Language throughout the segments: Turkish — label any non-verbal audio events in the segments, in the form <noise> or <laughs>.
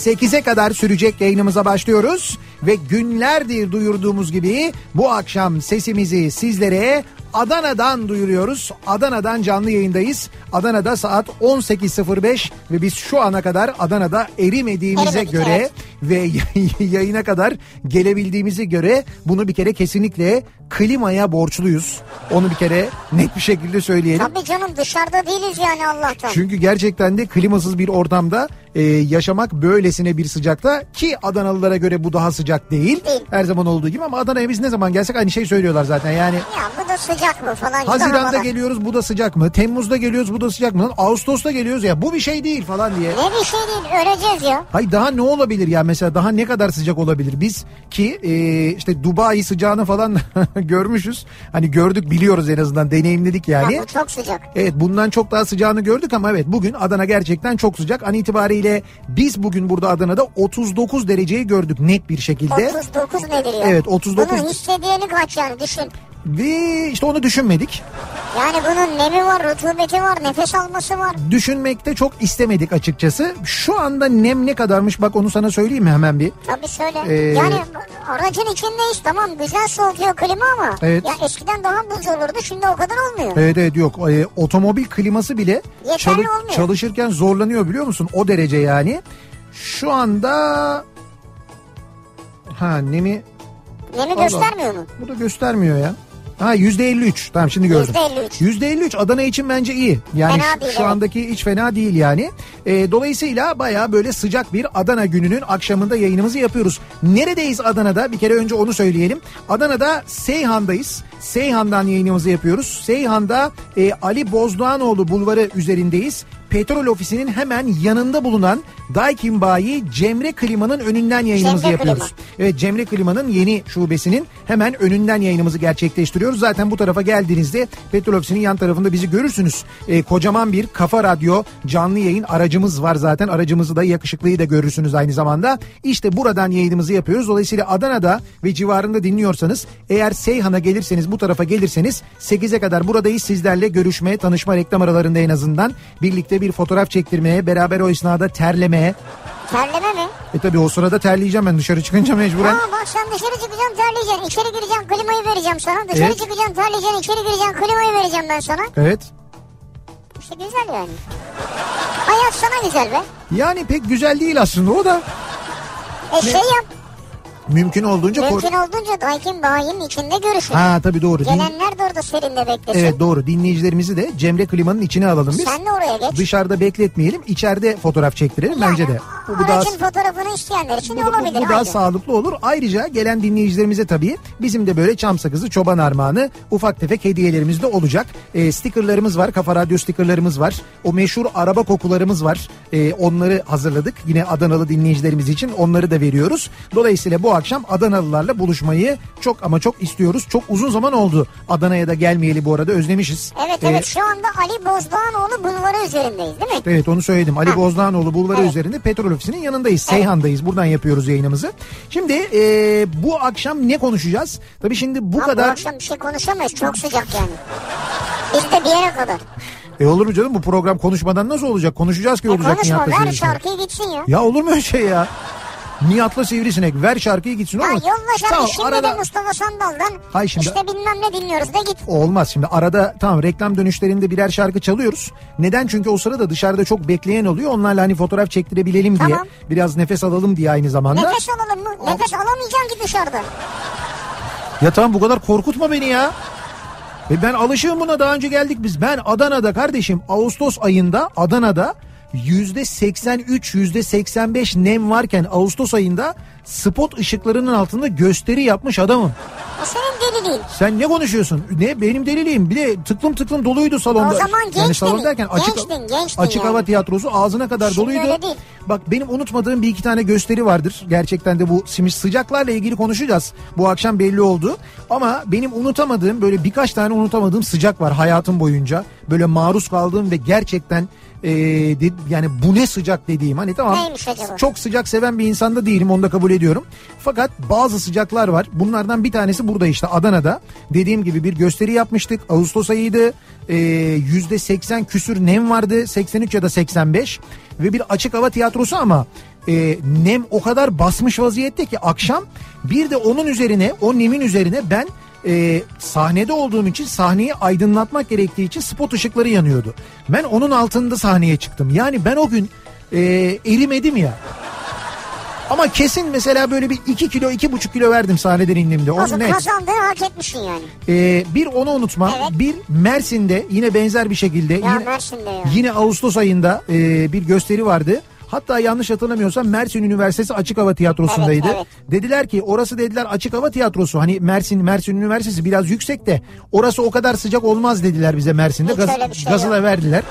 8'e kadar sürecek yayınımıza başlıyoruz. Ve günlerdir duyurduğumuz gibi bu akşam sesimizi sizlere Adana'dan duyuruyoruz. Adana'dan canlı yayındayız. Adana'da saat 18.05 ve biz şu ana kadar Adana'da erimediğimize Erimedik, göre evet. ve <laughs> yayına kadar gelebildiğimize göre bunu bir kere kesinlikle klimaya borçluyuz. Onu bir kere net bir şekilde söyleyelim. Tabii canım dışarıda değiliz yani Allah'tan. Çünkü gerçekten de klimasız bir ortamda e, yaşamak böylesine bir sıcakta ki Adanalılara göre bu daha sıcak değil. Değil. Her zaman olduğu gibi ama Adana'ya biz ne zaman gelsek aynı şey söylüyorlar zaten. Yani Ya bu da sıcak mı falan. Haziran'da geliyoruz bu da sıcak mı? Temmuz'da geliyoruz bu da sıcak mı? Ağustos'ta geliyoruz ya bu bir şey değil falan diye. Ne bir şey değil öleceğiz ya. Hay daha ne olabilir ya mesela daha ne kadar sıcak olabilir biz ki e, işte Dubai sıcağını falan <laughs> görmüşüz. Hani gördük biliyoruz en azından deneyimledik yani. Ya bu çok sıcak. Evet bundan çok daha sıcağını gördük ama evet bugün Adana gerçekten çok sıcak. An itibariyle biz bugün burada Adana'da 39 dereceyi gördük net bir şekilde. 39 nedir ya? Evet, 39. Bunun hissediyeni kaç yani düşün. Ve işte onu düşünmedik. Yani bunun nemi var, rutubeti var, nefes alması var. Düşünmekte çok istemedik açıkçası. Şu anda nem ne kadarmış bak onu sana söyleyeyim mi hemen bir. Tabii söyle. Ee, yani aracın içindeyiz tamam güzel soğutuyor klima ama. Evet. Ya eskiden daha buz olurdu şimdi o kadar olmuyor. Evet evet yok e, otomobil kliması bile Yeterli olmuyor. çalışırken zorlanıyor biliyor musun? O derece yani. Şu anda ha nemi Nemi Allah. göstermiyor mu? bu da göstermiyor ya. Ha yüzde 53 tamam şimdi gördüm. %53. Yüzde 53 Adana için bence iyi. Yani Fena şu, değil, şu evet. andaki hiç fena değil yani. E, dolayısıyla baya böyle sıcak bir Adana gününün akşamında yayınımızı yapıyoruz. Neredeyiz Adana'da? Bir kere önce onu söyleyelim. Adana'da Seyhan'dayız. Seyhan'dan yayınımızı yapıyoruz. Seyhan'da e, Ali Bozdoğanoğlu bulvarı üzerindeyiz. Petrol ofisinin hemen yanında bulunan Daikin Bayi Cemre Klima'nın önünden yayınımızı Cemre yapıyoruz. Klima. Evet Cemre Klima'nın yeni şubesinin hemen önünden yayınımızı gerçekleştiriyoruz. Zaten bu tarafa geldiğinizde petrol ofisinin yan tarafında bizi görürsünüz. Ee, kocaman bir kafa radyo canlı yayın aracımız var zaten. Aracımızı da yakışıklıyı da görürsünüz aynı zamanda. İşte buradan yayınımızı yapıyoruz. Dolayısıyla Adana'da ve civarında dinliyorsanız eğer Seyhan'a gelirseniz bu tarafa gelirseniz 8'e kadar buradayız. Sizlerle görüşmeye, tanışma reklam aralarında en azından birlikte bir fotoğraf çektirmeye, beraber o esnada terlemeye. Terleme mi? E tabi o sırada terleyeceğim ben dışarı çıkınca mecburen. Aa bak sen dışarı çıkacaksın terleyeceksin. İçeri gireceksin klimayı vereceğim sana. Dışarı Evet. çıkacaksın terleyeceksin. içeri gireceksin klimayı vereceğim ben sana. Evet. İşte güzel yani. Hayat sana güzel be. Yani pek güzel değil aslında o da. E şey yap. Mümkün olduğunca Mümkün olduğunca Daikin bayinin içinde görüşün. Ha tabii doğru. Gelenler de orada serinde beklesin. Evet doğru. Dinleyicilerimizi de Cemre Klimanın içine alalım biz. Sen de oraya geç. Dışarıda bekletmeyelim. içeride fotoğraf çektirelim bence de. Bu, bu daha fotoğrafını isteyenler için bu, bu- olabilir. bu daha Haydi. sağlıklı olur. Ayrıca gelen dinleyicilerimize tabii bizim de böyle çam sakızı, çoban armağanı, ufak tefek hediyelerimiz de olacak. E, stikerlerimiz var, kafa radyo stikerlerimiz var. O meşhur araba kokularımız var. E, onları hazırladık. Yine Adanalı dinleyicilerimiz için onları da veriyoruz. Dolayısıyla bu akşam Adanalılarla buluşmayı çok ama çok istiyoruz. Çok uzun zaman oldu Adana'ya da gelmeyeli bu arada özlemişiz. Evet E, evet şu anda Ali Bozdağanoğlu bulvarı üzerindeyiz değil mi? Evet onu söyledim. Ali Ha. Bozdağanoğlu bulvarı Evet. üzerinde petrol ofisinin yanındayız. Seyhan'dayız. Buradan yapıyoruz yayınımızı. Şimdi e, bu akşam ne konuşacağız? Tabii şimdi bu bu kadar... akşam bir şey konuşamayız çok sıcak yani. Biz de bir yere kadar. E olur mu canım bu program konuşmadan nasıl olacak? Konuşacağız ki E olacak konuşma ver şarkıyı gitsin ya. Ya olur mu öyle şey ya? Nihat'la Sivrisinek ver şarkıyı gitsin olur. yolla şarkı Tamam, şimdi arada- de Mustafa Sandal'dan Hay şimdi- işte bilmem ne dinliyoruz da git. Olmaz şimdi arada tamam reklam dönüşlerinde birer şarkı çalıyoruz. Neden? Çünkü o sırada dışarıda çok bekleyen oluyor. Onlarla hani fotoğraf çektirebilelim diye. Tamam. Biraz nefes alalım diye aynı zamanda. Nefes alalım mı? Nefes alamayacaksın ki dışarıda. Ya tamam bu kadar korkutma beni ya. E ben alışığım buna daha önce geldik biz. Ben Adana'da kardeşim Ağustos ayında Adana'da 83 yüzde 85 nem varken Ağustos ayında spot ışıklarının altında gösteri yapmış adamım. O senin deliliğin. Sen ne konuşuyorsun? Ne benim deliliğim. Bir de tıklım tıklım doluydu salonda. O zaman yani gençtin. salon derken açık, Gençtin, gençtin açık yani. hava tiyatrosu ağzına kadar Şimdi doluydu. öyle değil. Bak benim unutmadığım bir iki tane gösteri vardır. Gerçekten de bu simiş sıcaklarla ilgili konuşacağız. Bu akşam belli oldu. Ama benim unutamadığım böyle birkaç tane unutamadığım sıcak var hayatım boyunca. Böyle maruz kaldığım ve gerçekten e, de- yani bu ne sıcak dediğim hani tamam çok sıcak seven bir insanda değilim onu da kabul ediyorum. Fakat bazı sıcaklar var. Bunlardan bir tanesi burada işte Adana'da. Dediğim gibi bir gösteri yapmıştık. Ağustos ayıydı. Ee, Yüzde 80 küsür nem vardı. 83 ya da 85. Ve bir açık hava tiyatrosu ama e, nem o kadar basmış vaziyette ki akşam bir de onun üzerine o nemin üzerine ben e, sahnede olduğum için sahneyi aydınlatmak gerektiği için spot ışıkları yanıyordu. Ben onun altında sahneye çıktım. Yani ben o gün e, erimedim ya. Ama kesin mesela böyle bir 2 kilo 2,5 kilo verdim sahneden indiğimde. O Onu net. kazandığını hak etmişsin yani. Ee, bir onu unutma. Evet. Bir Mersin'de yine benzer bir şekilde Ya yine, Mersin'de ya. yine Ağustos ayında e, bir gösteri vardı. Hatta yanlış hatırlamıyorsam Mersin Üniversitesi Açık Hava Tiyatrosu'ndaydı. Evet, evet. Dediler ki orası dediler açık hava tiyatrosu. Hani Mersin Mersin Üniversitesi biraz yüksek de orası o kadar sıcak olmaz dediler bize Mersin'de. Hiç Gaz, şey gazına yok. verdiler.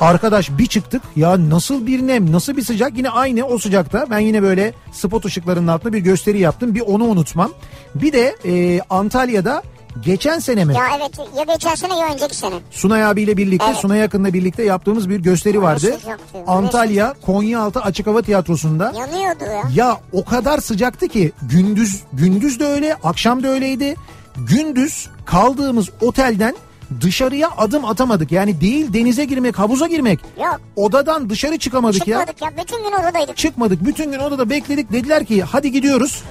Arkadaş bir çıktık ya nasıl bir nem nasıl bir sıcak yine aynı o sıcakta ben yine böyle spot ışıklarının altında bir gösteri yaptım bir onu unutmam. Bir de e, Antalya'da geçen sene mi Ya evet ya geçen sene ya önceki sene. Sunay abiyle birlikte Evet. Sunay Akın'la birlikte yaptığımız bir gösteri vardı. sıcaktı, Antalya Konyaaltı Açık Hava Tiyatrosu'nda. Yanıyordu ya. Ya o kadar sıcaktı ki gündüz gündüz de öyle akşam da öyleydi. Gündüz kaldığımız otelden dışarıya adım atamadık. Yani değil denize girmek havuza girmek. Yok Odadan dışarı çıkamadık ya. çıkmadık ya. Bütün gün odadaydık. Çıkmadık bütün gün odada bekledik dediler ki hadi gidiyoruz.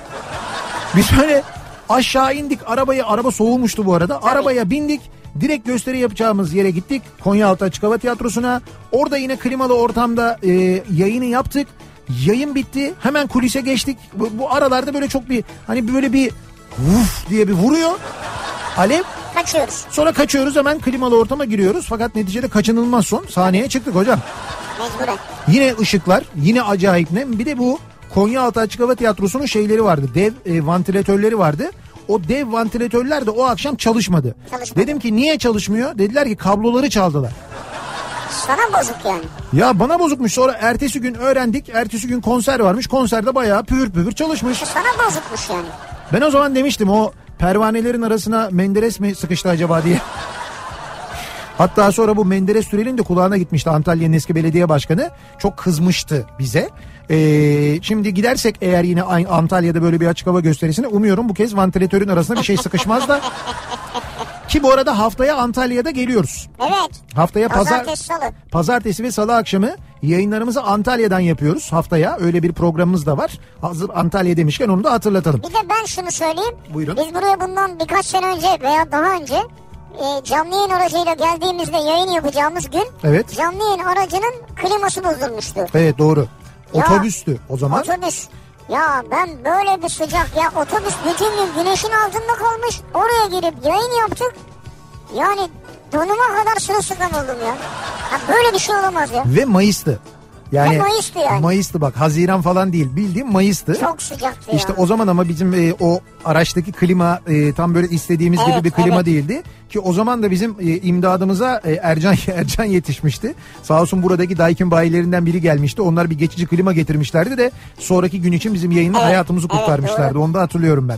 Biz böyle aşağı indik arabayı araba soğumuştu bu arada. Arabaya bindik direkt gösteri yapacağımız yere gittik. Konyaaltı Açık Hava Tiyatrosu'na. Orada yine klimalı ortamda e, yayını yaptık. Yayın bitti hemen kulise geçtik. Bu, bu aralarda böyle çok bir hani böyle bir vuf diye bir vuruyor. Alev Kaçıyoruz sonra kaçıyoruz hemen klimalı ortama giriyoruz. Fakat neticede kaçınılmaz son sahneye çıktık hocam. mecburen. Yine ışıklar, yine acayip nem. Bir de bu Konyaaltı Açık Hava Tiyatrosu'nun şeyleri vardı. Dev e, vantilatörleri vardı. O dev vantilatörler de o akşam çalışmadı. Çalışmadı. Dedim ki niye çalışmıyor? Dediler ki kabloları çaldılar. Sana bozuk yani. Ya bana bozukmuş. Sonra ertesi gün öğrendik. Ertesi gün konser varmış. Konserde bayağı püfür püfür çalışmış. Sana bozukmuş yani. Ben o zaman demiştim o pervanelerin arasına Menderes mi sıkıştı acaba diye. <laughs> Hatta sonra bu Menderes Sürel'in de kulağına gitmişti Antalya'nın eski belediye başkanı. Çok kızmıştı bize. Ee, şimdi gidersek eğer yine aynı Antalya'da böyle bir açık hava gösterisine umuyorum bu kez vantilatörün arasına bir şey sıkışmaz da. <laughs> Ki bu arada haftaya Antalya'da geliyoruz. Evet. Haftaya pazar Pazartesi salı. pazartesi ve salı akşamı yayınlarımızı Antalya'dan yapıyoruz haftaya. Öyle bir programımız da var. Hazır Antalya demişken onu da hatırlatalım. Bir de ben şunu söyleyeyim. Buyurun. Biz buraya bundan birkaç sene önce veya daha önce e, canlı yayın aracıyla geldiğimizde yayın yapacağımız gün Evet. canlı yayın aracının kliması bozulmuştu. Evet doğru. Otobüstü o zaman. Otobüs. Ya ben böyle bir sıcak ya otobüs bütün gün güneşin altında kalmış. Oraya girip yayın yaptık. Yani donuma kadar sırılsıklam oldum ya. ya. Böyle bir şey olamaz ya. Ve Mayıs'tı. Yani Mayıs'tı yani. Mayıs'tı bak Haziran falan değil bildiğim Mayıs'tı. Çok sıcaktı ya. İşte o zaman ama bizim e, o araçtaki klima e, tam böyle istediğimiz Evet, gibi bir klima evet. değildi. Ki o zaman da bizim e, imdadımıza e, Ercan <laughs> Ercan yetişmişti. Sağ olsun buradaki Daikin bayilerinden biri gelmişti. Onlar bir geçici klima getirmişlerdi de sonraki gün için bizim yayında Evet, hayatımızı evet, kurtarmışlardı. doğru. Onu da hatırlıyorum ben.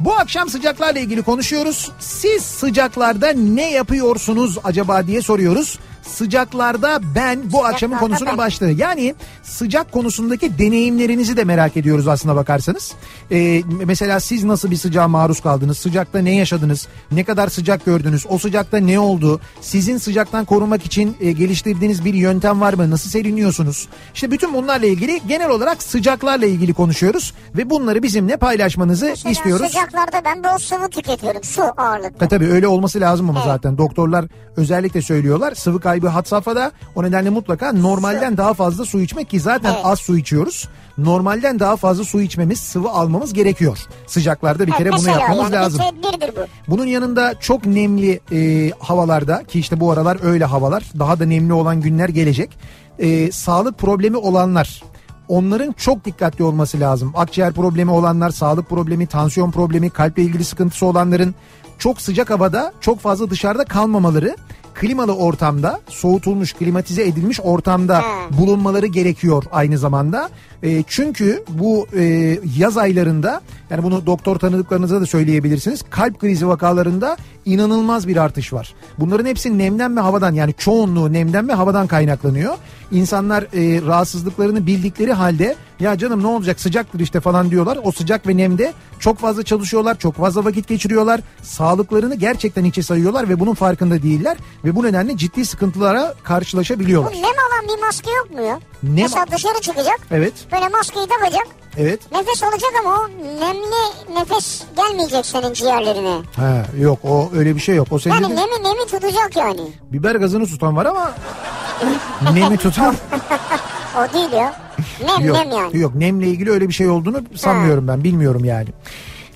Bu akşam sıcaklarla ilgili konuşuyoruz. Siz sıcaklarda ne yapıyorsunuz acaba diye soruyoruz. Sıcaklarda ben bu akşamın konusunun ben. başlığı. Yani sıcak konusundaki deneyimlerinizi de merak ediyoruz aslına bakarsanız. Ee, mesela siz nasıl bir sıcağa maruz kaldınız? Sıcakta ne yaşadınız? Ne kadar sıcak gördünüz? O sıcakta ne oldu? Sizin sıcaktan korunmak için e, geliştirdiğiniz bir yöntem var mı? Nasıl seriniyorsunuz? İşte bütün bunlarla ilgili genel olarak sıcaklarla ilgili konuşuyoruz ve bunları bizimle paylaşmanızı Mesela istiyoruz. sıcaklarda ben bol sıvı tüketiyorum. Su ağırlıklı. E tabii öyle olması lazım ama Evet. zaten doktorlar özellikle söylüyorlar sıvı kaybı had safhada o nedenle mutlaka normalden daha fazla su içmek ki zaten Evet. az su içiyoruz. Normalden daha fazla su içmemiz sıvı almamız gerekiyor. Sıcaklarda bir Evet, kere bunu mesela yapmamız yani lazım. Tedbirdir bu. Bunun yanında çok nemli e, havalarda ki işte bu aralar öyle havalar daha da nemli olan günler gelecek. E, sağlık problemi olanlar onların çok dikkatli olması lazım. Akciğer problemi olanlar, sağlık problemi, tansiyon problemi, kalple ilgili sıkıntısı olanların çok sıcak havada çok fazla dışarıda kalmamaları klimalı ortamda soğutulmuş klimatize edilmiş ortamda Hmm. bulunmaları gerekiyor aynı zamanda. E, çünkü bu e, yaz aylarında yani bunu doktor tanıdıklarınıza da söyleyebilirsiniz. Kalp krizi vakalarında inanılmaz bir artış var. Bunların hepsi nemden ve havadan yani çoğunluğu nemden ve havadan kaynaklanıyor. İnsanlar e, rahatsızlıklarını bildikleri halde Ya canım ne olacak sıcaktır işte falan diyorlar. O sıcak ve nemde çok fazla çalışıyorlar, çok fazla vakit geçiriyorlar. Sağlıklarını gerçekten içe sayıyorlar ve bunun farkında değiller. Ve bu nedenle ciddi sıkıntılara Bu karşılaşabiliyorlar. nem alan bir maske yok mu ya? Nem- Mesela dışarı çıkacak. Evet, Böyle maskeyi takacak. evet. Nefes alacak ama o nemli nefes gelmeyecek senin ciğerlerine. Ha, yok o öyle bir şey yok. O senin Yani dediğin- nemi nemi tutacak yani. biber gazını tutan var ama <laughs> nemi tutan <laughs> O değil ya. Nem yok. nem yani. Yok nemle ilgili öyle bir şey olduğunu sanmıyorum ben bilmiyorum yani.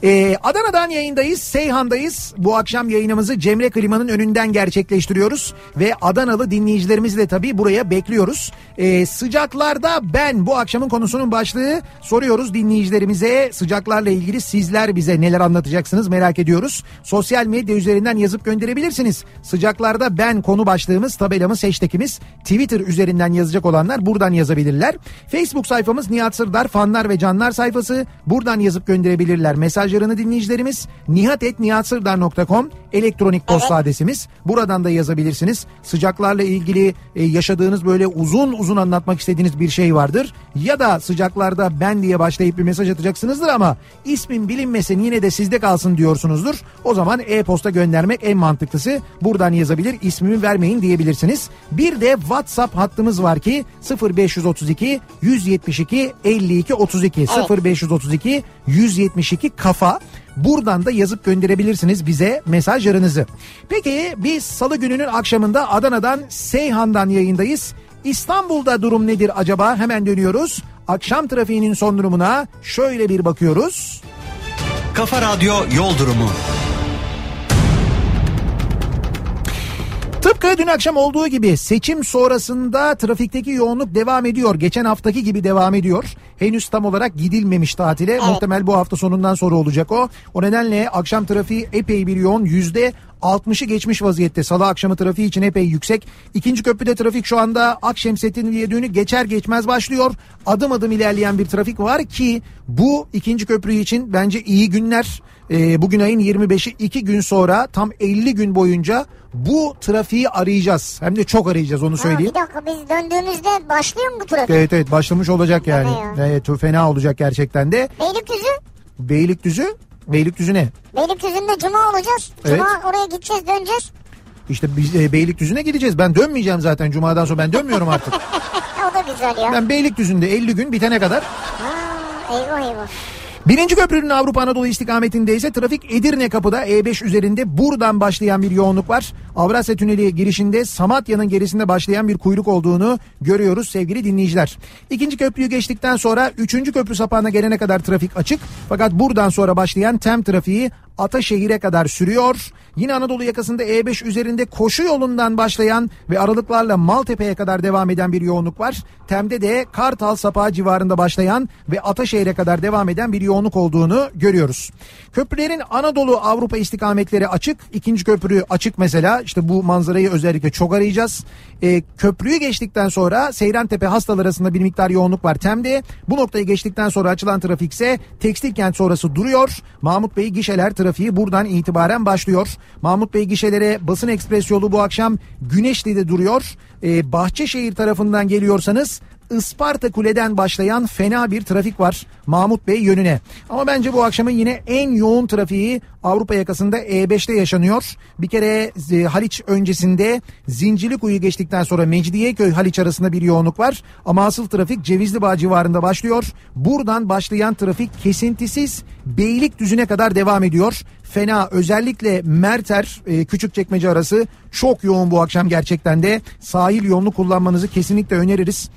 Ee, Adana'dan yayındayız, Seyhan'dayız. Bu akşam yayınımızı Cemre Klima'nın önünden gerçekleştiriyoruz. Ve Adanalı dinleyicilerimizi de tabii buraya bekliyoruz. Ee, sıcaklarda ben bu akşamın konusunun başlığı soruyoruz dinleyicilerimize. Sıcaklarla ilgili sizler bize neler anlatacaksınız merak ediyoruz. Sosyal medya üzerinden yazıp gönderebilirsiniz. Sıcaklarda ben konu başlığımız, tabelamız, hashtagimiz Twitter üzerinden yazacak olanlar buradan yazabilirler. Facebook sayfamız Nihat Sırdar fanlar ve canlar sayfası. Buradan yazıp gönderebilirler mesajlarını dinleyicilerimiz. nihatetnihatsırdar.com elektronik posta adresimiz. Buradan da yazabilirsiniz. Sıcaklarla ilgili e, yaşadığınız böyle uzun uzun anlatmak istediğiniz bir şey vardır. Ya da sıcaklarda ben diye başlayıp bir mesaj atacaksınızdır ama ismin bilinmesin yine de sizde kalsın diyorsunuzdur. O zaman e-posta göndermek en mantıklısı. Buradan yazabilir ismimi vermeyin diyebilirsiniz. Bir de WhatsApp hattımız var ki 0532 172 52 32 0532 172 kafa. Buradan da yazıp gönderebilirsiniz bize mesajlarınızı. Peki biz salı gününün akşamında Adana'dan Seyhan'dan yayındayız. İstanbul'da durum nedir acaba? Hemen dönüyoruz. Akşam trafiğinin son durumuna şöyle bir bakıyoruz. Kafa Radyo Yol Durumu. Tıpkı dün akşam olduğu gibi seçim sonrasında trafikteki yoğunluk devam ediyor. Geçen haftaki gibi devam ediyor. Henüz tam olarak gidilmemiş tatile. Muhtemel bu hafta sonundan sonra olacak o. O nedenle akşam trafiği epey bir yoğun. Yüzde 60'ı geçmiş vaziyette. Salı akşamı trafiği için epey yüksek. İkinci köprüde trafik şu anda Akşemsettin Viyadüğü'nü geçer geçmez başlıyor. Adım adım ilerleyen bir trafik var ki bu ikinci köprü için bence iyi günler. Ee, bugün ayın 25'i 2 gün sonra tam 50 gün boyunca bu trafiği arayacağız. Hem de çok arayacağız onu Ha, söyleyeyim. bir dakika biz döndüğümüzde başlıyor mu bu trafik? Evet evet başlamış olacak yani. Ya. Evet fena olacak gerçekten de. Beylikdüzü? Beylikdüzü Beylikdüzü ne? Beylikdüzü'nde cuma olacağız. Evet. Cuma oraya gideceğiz döneceğiz. İşte biz e, Beylikdüzü'ne gideceğiz. Ben dönmeyeceğim zaten cumadan sonra. Ben dönmüyorum artık. <laughs> o da güzel ya. ben Beylikdüzü'nde 50 gün bitene kadar Ha, eyvah eyvah. Birinci köprünün Avrupa Anadolu istikametinde ise trafik Edirne kapıda E5 üzerinde buradan başlayan bir yoğunluk var. Avrasya Tüneli girişinde Samatya'nın gerisinde başlayan bir kuyruk olduğunu görüyoruz sevgili dinleyiciler. İkinci köprüyü geçtikten sonra üçüncü köprü sapağına gelene kadar trafik açık. Fakat buradan sonra başlayan tem trafiği Ataşehir'e kadar sürüyor. Yine Anadolu yakasında E5 üzerinde koşu yolundan başlayan ve aralıklarla Maltepe'ye kadar devam eden bir yoğunluk var. Tem'de de Kartal Sapağı civarında başlayan ve Ataşehir'e kadar devam eden bir yoğunluk olduğunu görüyoruz. Köprülerin Anadolu Avrupa istikametleri açık. İkinci köprü açık mesela. İşte bu manzarayı özellikle çok arayacağız. E, köprüyü geçtikten sonra Seyrantepe Hastal arasında bir miktar yoğunluk var Tem'de. Bu noktayı geçtikten sonra açılan trafik ise Tekstil Kent sonrası duruyor. Mahmut Bey gişeler trafiği buradan itibaren başlıyor. Mahmut Bey gişelere basın ekspres yolu bu akşam Güneşli'de duruyor. Ee, Bahçeşehir tarafından geliyorsanız Isparta Kule'den başlayan fena bir trafik var Mahmut Bey yönüne. Ama bence bu akşamın yine en yoğun trafiği Avrupa yakasında E5'te yaşanıyor. Bir kere e, Haliç öncesinde Zincirlikuyu geçtikten sonra Mecidiyeköy Haliç arasında bir yoğunluk var. Ama asıl trafik Cevizli Bağ civarında başlıyor. Buradan başlayan trafik kesintisiz Beylikdüzü'ne kadar devam ediyor. Fena özellikle Merter e, Küçükçekmece arası çok yoğun bu akşam gerçekten de sahil yolunu kullanmanızı kesinlikle öneririz.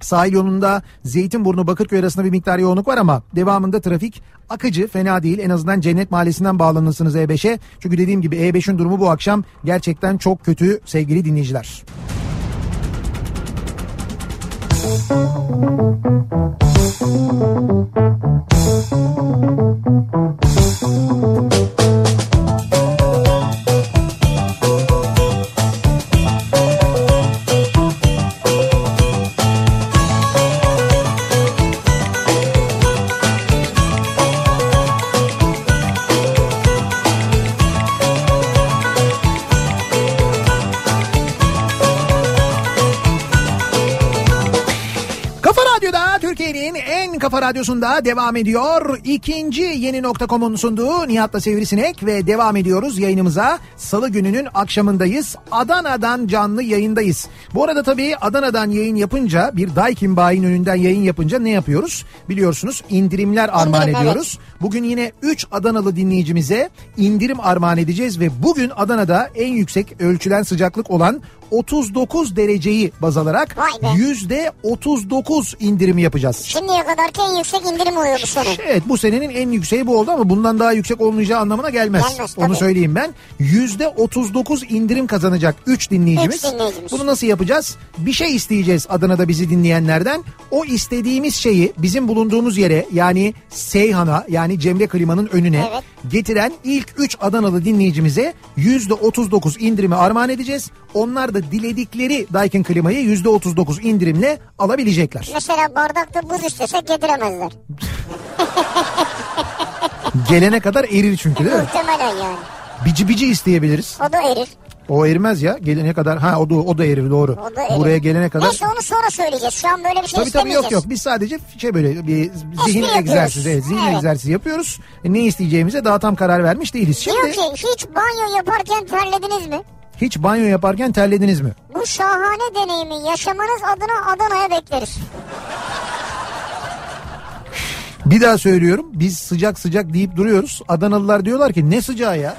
Sahil yolunda Zeytinburnu Bakırköy arasında bir miktar yoğunluk var ama devamında trafik akıcı fena değil. En azından Cennet Mahallesi'nden bağlanırsınız E5'e. Çünkü dediğim gibi E5'in durumu bu akşam gerçekten çok kötü sevgili dinleyiciler. Kafa Kafa Radyosu'nda devam ediyor. İkinci yeni nokta.com'un sunduğu Nihat'la Sivrisinek ve devam ediyoruz yayınımıza. Salı gününün akşamındayız. Adana'dan canlı yayındayız. Bu arada tabii Adana'dan yayın yapınca bir Daikin Bayi'nin önünden yayın yapınca ne yapıyoruz? Biliyorsunuz indirimler armağan ediyoruz. Bugün yine 3 Adanalı dinleyicimize indirim armağan edeceğiz ve bugün Adana'da en yüksek ölçülen sıcaklık olan 39 dereceyi baz alarak yüzde 39 indirimi yapacağız. Şimdiye kadarki en yüksek indirim oluyor bu sene. Evet bu senenin en yükseği bu oldu ama bundan daha yüksek olmayacağı anlamına gelmez. Gelmez, Onu tabii. söyleyeyim ben. Yüzde 39 indirim kazanacak 3 dinleyicimiz. Üç dinleyicimiz. Bunu nasıl yapacağız? Bir şey isteyeceğiz Adana'da bizi dinleyenlerden. O istediğimiz şeyi bizim bulunduğumuz yere yani Seyhan'a yani Cemre Klima'nın önüne Evet. getiren ilk 3 Adanalı dinleyicimize yüzde 39 indirimi armağan edeceğiz. Onlar da diledikleri Daikin Klima'yı yüzde 39 indirimle alabilecekler. Mesela bardakta buz istesek getiremezler. Gelene kadar erir çünkü değil mi? Muhtemelen yani. Bici bici isteyebiliriz. O da erir. O erimez ya gelene kadar. Ha o da o da erir doğru. O da erir. Buraya gelene kadar. Neyse onu sonra söyleyeceğiz. Şu an böyle bir şey Tabii tabii yok yok biz sadece şey böyle bir zihin yapıyoruz. egzersizi, evet, zihin Evet. egzersizi yapıyoruz. E, Ne isteyeceğimize daha tam karar vermiş değiliz. Şimdi Diyor ki hiç banyo yaparken terlediniz mi? hiç banyo yaparken terlediniz mi? Bu şahane deneyimi yaşamanız adına Adana'ya bekleriz. Bir daha söylüyorum biz sıcak sıcak deyip duruyoruz. Adanalılar diyorlar ki ne sıcağı ya?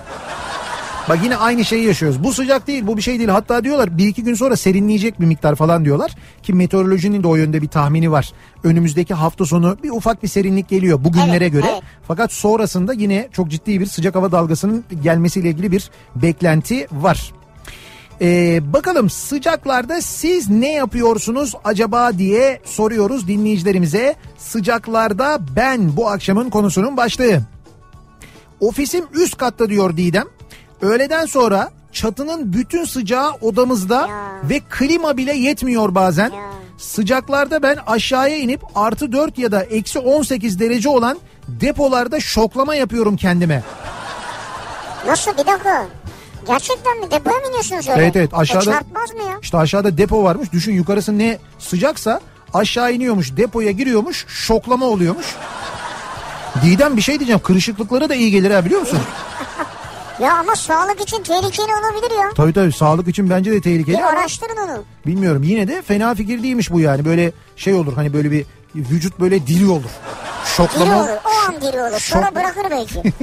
Bak yine aynı şeyi yaşıyoruz. Bu sıcak değil bu bir şey değil. Hatta diyorlar bir iki gün sonra serinleyecek bir miktar falan diyorlar. Ki meteorolojinin de o yönde bir tahmini var. Önümüzdeki hafta sonu bir ufak bir serinlik geliyor bugünlere Evet, göre. evet. Fakat sonrasında yine çok ciddi bir sıcak hava dalgasının gelmesiyle ilgili bir beklenti var. Ee, bakalım sıcaklarda siz ne yapıyorsunuz acaba diye soruyoruz dinleyicilerimize. Sıcaklarda ben bu akşamın konusunun başlığı. Ofisim üst katta diyor Didem. Öğleden sonra çatının bütün sıcağı odamızda Ya. ve klima bile yetmiyor bazen. Ya. Sıcaklarda ben aşağıya inip artı 4 ya da eksi 18 derece olan depolarda şoklama yapıyorum kendime. Nasıl bir dakika. Gerçekten mi? Depoya mı iniyorsunuz öyle? Evet, evet, aşağıda- E çarpmaz mı ya? İşte aşağıda depo varmış. Düşün yukarısı ne sıcaksa aşağı iniyormuş depoya giriyormuş şoklama oluyormuş. Didem bir şey diyeceğim kırışıklıklara da iyi gelir ha biliyor musun? <laughs> Ya ama sağlık için tehlikeli olabilir ya. Tabii tabii sağlık için bence de tehlikeli Bir araştırın onu. bilmiyorum yine de fena fikir değilmiş bu yani böyle şey olur hani böyle bir vücut böyle diri olur. Diri Şoklama olur. O an diri olur. Sonra Şok- bırakır belki. <laughs>